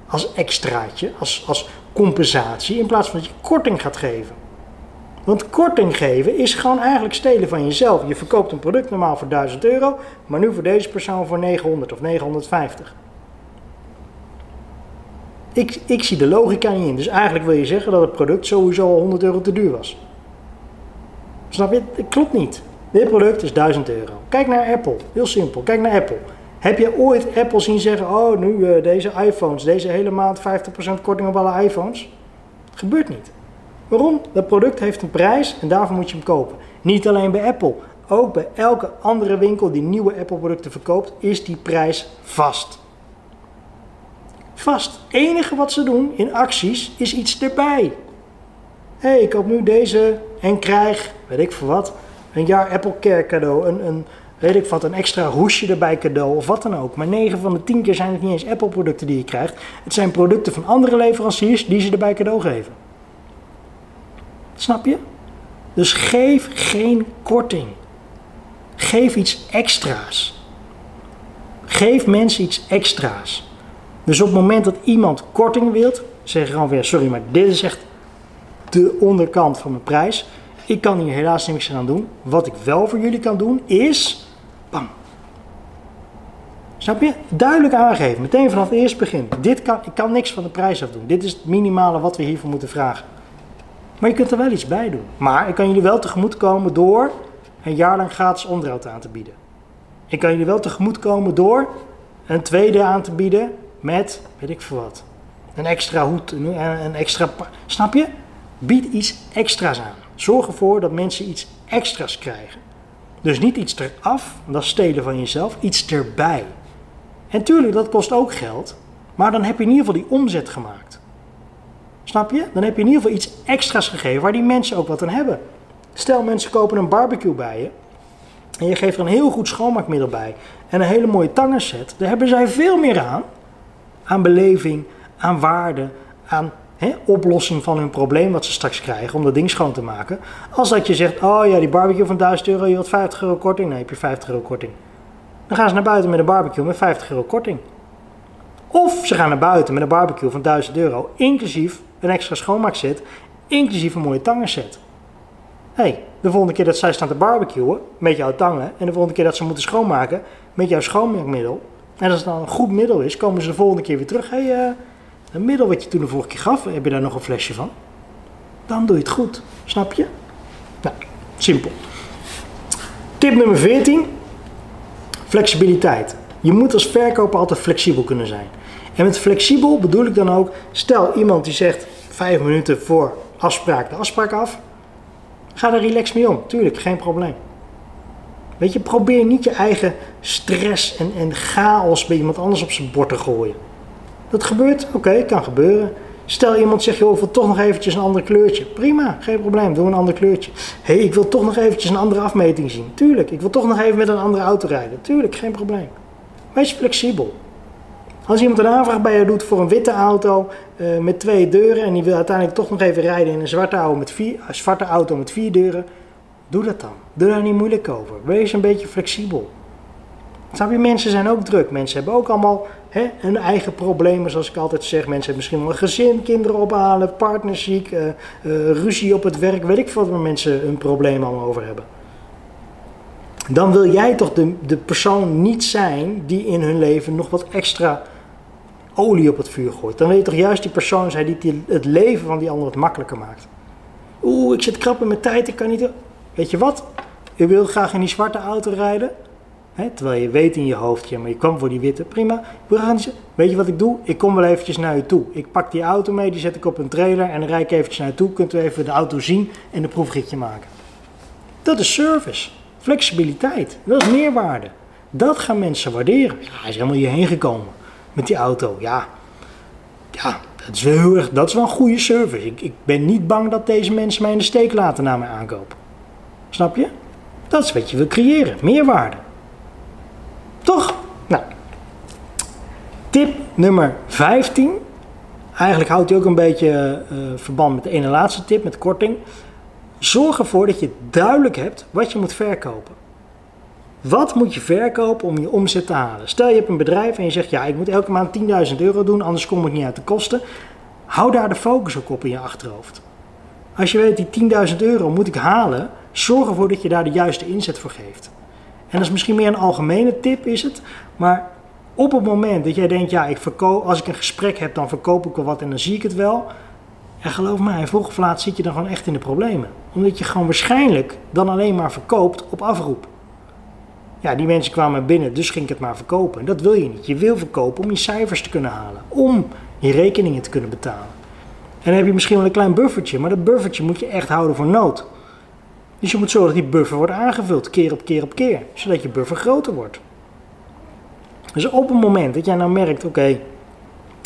als extraatje, als, als compensatie, in plaats van dat je korting gaat geven. Want korting geven is gewoon eigenlijk stelen van jezelf. Je verkoopt een product normaal voor 1000 euro, maar nu voor deze persoon voor 900 of 950. Ik, ik zie de logica niet in. Dus eigenlijk wil je zeggen dat het product sowieso al 100 euro te duur was. Snap je? Het klopt niet. Dit product is 1000 euro. Kijk naar Apple. Heel simpel. Kijk naar Apple. Heb je ooit Apple zien zeggen: Oh, nu uh, deze iPhones, deze hele maand 50% korting op alle iPhones? Gebeurt niet. Waarom? Dat product heeft een prijs en daarvoor moet je hem kopen. Niet alleen bij Apple, ook bij elke andere winkel die nieuwe Apple-producten verkoopt, is die prijs vast. Vast. Het enige wat ze doen in acties is iets erbij. Hé, hey, ik koop nu deze en krijg, weet ik voor wat, een jaar Apple Care cadeau, een, een, weet ik wat, een extra hoesje erbij cadeau of wat dan ook. Maar 9 van de 10 keer zijn het niet eens Apple producten die je krijgt. Het zijn producten van andere leveranciers die ze erbij cadeau geven. Snap je? Dus geef geen korting. Geef iets extra's. Geef mensen iets extra's. Dus op het moment dat iemand korting wilt, zeg gewoon weer: sorry, maar dit is echt de onderkant van mijn prijs. Ik kan hier helaas niks aan doen. Wat ik wel voor jullie kan doen is. Bam. Snap je? Duidelijk aangeven. Meteen vanaf het eerste begin. Dit kan, ik kan niks van de prijs afdoen. Dit is het minimale wat we hiervoor moeten vragen. Maar je kunt er wel iets bij doen. Maar ik kan jullie wel tegemoet komen door een jaar lang gratis onderhoud aan te bieden. Ik kan jullie wel tegemoet komen door een tweede aan te bieden met, weet ik veel wat. Een extra hoed, een extra... Snap je? Bied iets extra's aan. Zorg ervoor dat mensen iets extra's krijgen. Dus niet iets eraf, dat is stelen van jezelf, iets erbij. En tuurlijk, dat kost ook geld, maar dan heb je in ieder geval die omzet gemaakt. Snap je? Dan heb je in ieder geval iets extra's gegeven waar die mensen ook wat aan hebben. Stel mensen kopen een barbecue bij je en je geeft er een heel goed schoonmaakmiddel bij en een hele mooie tangenset. Daar hebben zij veel meer aan. Aan beleving, aan waarde, aan oplossing van hun probleem wat ze straks krijgen om dat ding schoon te maken. Als dat je zegt, oh ja, die barbecue van 1000 euro, je had 50 euro korting. Nee, heb je 50 euro korting. Dan gaan ze naar buiten met een barbecue met 50 euro korting. Of ze gaan naar buiten met een barbecue van 1000 euro, inclusief een extra schoonmaakset, inclusief een mooie tangenset. hey, de volgende keer dat zij staan te barbecuen met jouw tangen en de volgende keer dat ze moeten schoonmaken met jouw schoonmaakmiddel, en als het dan een goed middel is, komen ze de volgende keer weer terug. Hé, hey, uh, middel wat je toen de vorige keer gaf, heb je daar nog een flesje van? Dan doe je het goed, snap je? Nou, simpel. Tip nummer 14. Flexibiliteit. Je moet als verkoper altijd flexibel kunnen zijn. En met flexibel bedoel ik dan ook, stel iemand die zegt vijf minuten voor afspraak de afspraak af. Ga er relax mee om, tuurlijk, geen probleem. Weet je, probeer niet je eigen stress en, en chaos bij iemand anders op zijn bord te gooien. Dat gebeurt, oké, kan gebeuren. Stel iemand zegt, joh, ik wil toch nog eventjes een ander kleurtje. Prima, geen probleem, doe een ander kleurtje. Hé, hey, ik wil toch nog eventjes een andere afmeting zien. Tuurlijk, ik wil toch nog even met een andere auto rijden. Tuurlijk, geen probleem. Wees flexibel. Als iemand een aanvraag bij je doet voor een witte auto uh, met twee deuren en die wil uiteindelijk toch nog even rijden in een zwarte auto met vier, een zwarte auto met vier deuren, doe dat dan. Doe daar niet moeilijk over. Wees een beetje flexibel. Snap je, mensen zijn ook druk. Mensen hebben ook allemaal hè, hun eigen problemen, zoals ik altijd zeg. Mensen hebben misschien wel een gezin, kinderen ophalen, partnerziek, uh, uh, ruzie op het werk. Weet ik veel waar mensen een probleem allemaal over hebben. Dan wil jij toch de, de persoon niet zijn die in hun leven nog wat extra olie op het vuur gooit. Dan wil je toch juist die persoon zijn die het leven van die ander wat makkelijker maakt. Oeh, ik zit krap in mijn tijd, ik kan niet... Weet je wat? Je wil graag in die zwarte auto rijden. Terwijl je weet in je hoofd, ja, maar je kwam voor die witte, prima. Weet je wat ik doe? Ik kom wel eventjes naar je toe. Ik pak die auto mee, die zet ik op een trailer en dan rijd ik eventjes naar je toe. Kunt u even de auto zien en de proefritje maken. Dat is service. Flexibiliteit. Dat is meerwaarde. Dat gaan mensen waarderen. Ja, hij is helemaal hierheen gekomen met die auto. Ja, ja dat, is wel heel erg, dat is wel een goede service. Ik, ik ben niet bang dat deze mensen mij in de steek laten na mijn aankoop. Snap je? Dat is wat je wil creëren. Meerwaarde. Toch? Nou. Tip nummer 15. Eigenlijk houdt hij ook een beetje uh, verband met de ene laatste tip, met korting. Zorg ervoor dat je duidelijk hebt wat je moet verkopen. Wat moet je verkopen om je omzet te halen? Stel je hebt een bedrijf en je zegt ja, ik moet elke maand 10.000 euro doen, anders kom ik niet uit de kosten. Hou daar de focus ook op in je achterhoofd. Als je weet die 10.000 euro moet ik halen, zorg ervoor dat je daar de juiste inzet voor geeft. En dat is misschien meer een algemene tip is het, maar op het moment dat jij denkt ja, ik verkoop, als ik een gesprek heb dan verkoop ik wel wat en dan zie ik het wel. En geloof mij, vroeg of laat zit je dan gewoon echt in de problemen. Omdat je gewoon waarschijnlijk dan alleen maar verkoopt op afroep. Ja, die mensen kwamen binnen, dus ging ik het maar verkopen. En dat wil je niet. Je wil verkopen om je cijfers te kunnen halen. Om je rekeningen te kunnen betalen. En dan heb je misschien wel een klein buffertje, maar dat buffertje moet je echt houden voor nood. Dus je moet zorgen dat die buffer wordt aangevuld, keer op keer op keer. Zodat je buffer groter wordt. Dus op het moment dat jij nou merkt, oké,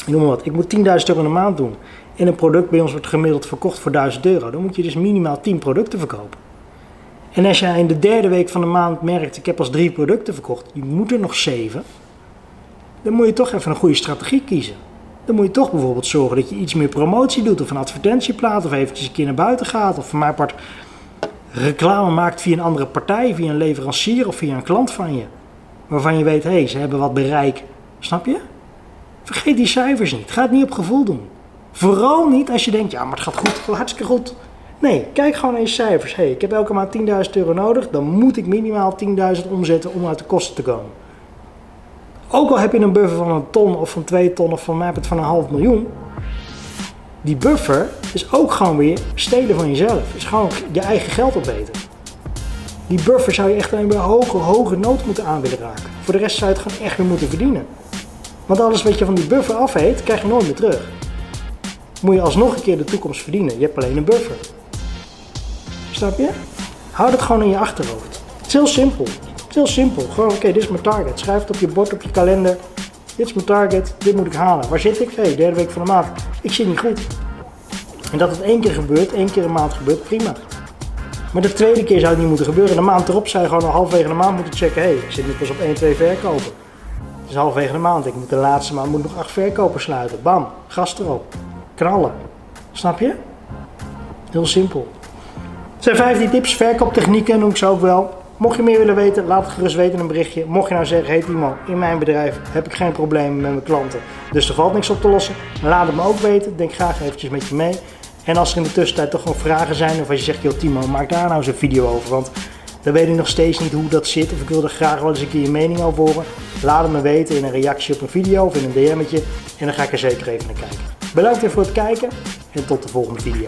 noem maar wat, ik moet 10.000 euro in de maand doen. En een product bij ons wordt gemiddeld verkocht voor 1000 euro. Dan moet je dus minimaal 10 producten verkopen. En als jij in de derde week van de maand merkt, ik heb als drie producten verkocht, je moet er nog zeven, dan moet je toch even een goede strategie kiezen. Dan moet je toch bijvoorbeeld zorgen dat je iets meer promotie doet, of een advertentieplaat, of eventjes een keer naar buiten gaat, of voor mijn part reclame maakt via een andere partij, via een leverancier of via een klant van je. Waarvan je weet, hé, hey, ze hebben wat bereik. Snap je? Vergeet die cijfers niet. Ga het niet op gevoel doen. Vooral niet als je denkt, ja, maar het gaat goed, hartstikke goed. Nee, kijk gewoon naar je cijfers. hey, ik heb elke maand 10.000 euro nodig. Dan moet ik minimaal 10.000 omzetten om uit de kosten te komen. Ook al heb je een buffer van een ton of van twee ton of van mij van een half miljoen. Die buffer is ook gewoon weer stelen van jezelf. Is gewoon je eigen geld opeten. Die buffer zou je echt alleen bij hoge, hoge nood moeten aan willen raken. Voor de rest zou je het gewoon echt weer moeten verdienen. Want alles wat je van die buffer afheet, krijg je nooit meer terug. Moet je alsnog een keer de toekomst verdienen. Je hebt alleen een buffer. Snap je? Houd het gewoon in je achterhoofd. Het is heel simpel. Het is heel simpel. Gewoon, oké, dit is mijn target. Schrijf het op je bord, op je kalender. Dit is mijn target, dit moet ik halen. Waar zit ik? Hé, derde week van de maand. Ik zit niet goed. En dat het één keer gebeurt, één keer een maand gebeurt, prima. Maar de tweede keer zou het niet moeten gebeuren. De maand erop zou je gewoon halverwege de maand moeten checken. Hé, hey, ik zit nu pas op 1, 2 verkopen. Het is halverwege de maand. Ik moet de laatste maand moet nog 8 verkopen sluiten. Bam, gas erop. Knallen. Snap je? Heel simpel. Zijn 15 tips, verkooptechnieken noem ik ze ook wel. Mocht je meer willen weten, laat het gerust weten in een berichtje. Mocht je nou zeggen, hey Timo, in mijn bedrijf heb ik geen problemen met mijn klanten, dus er valt niks op te lossen, laat het me ook weten. Denk graag eventjes met je mee. En als er in de tussentijd toch gewoon vragen zijn, of als je zegt, joh Timo, maak daar nou eens een video over, want dan weet ik nog steeds niet hoe dat zit, of ik wil er graag wel eens een keer je mening over horen. Laat het me weten in een reactie op een video of in een DM'tje, en dan ga ik er zeker even naar kijken. Bedankt weer voor het kijken, en tot de volgende video.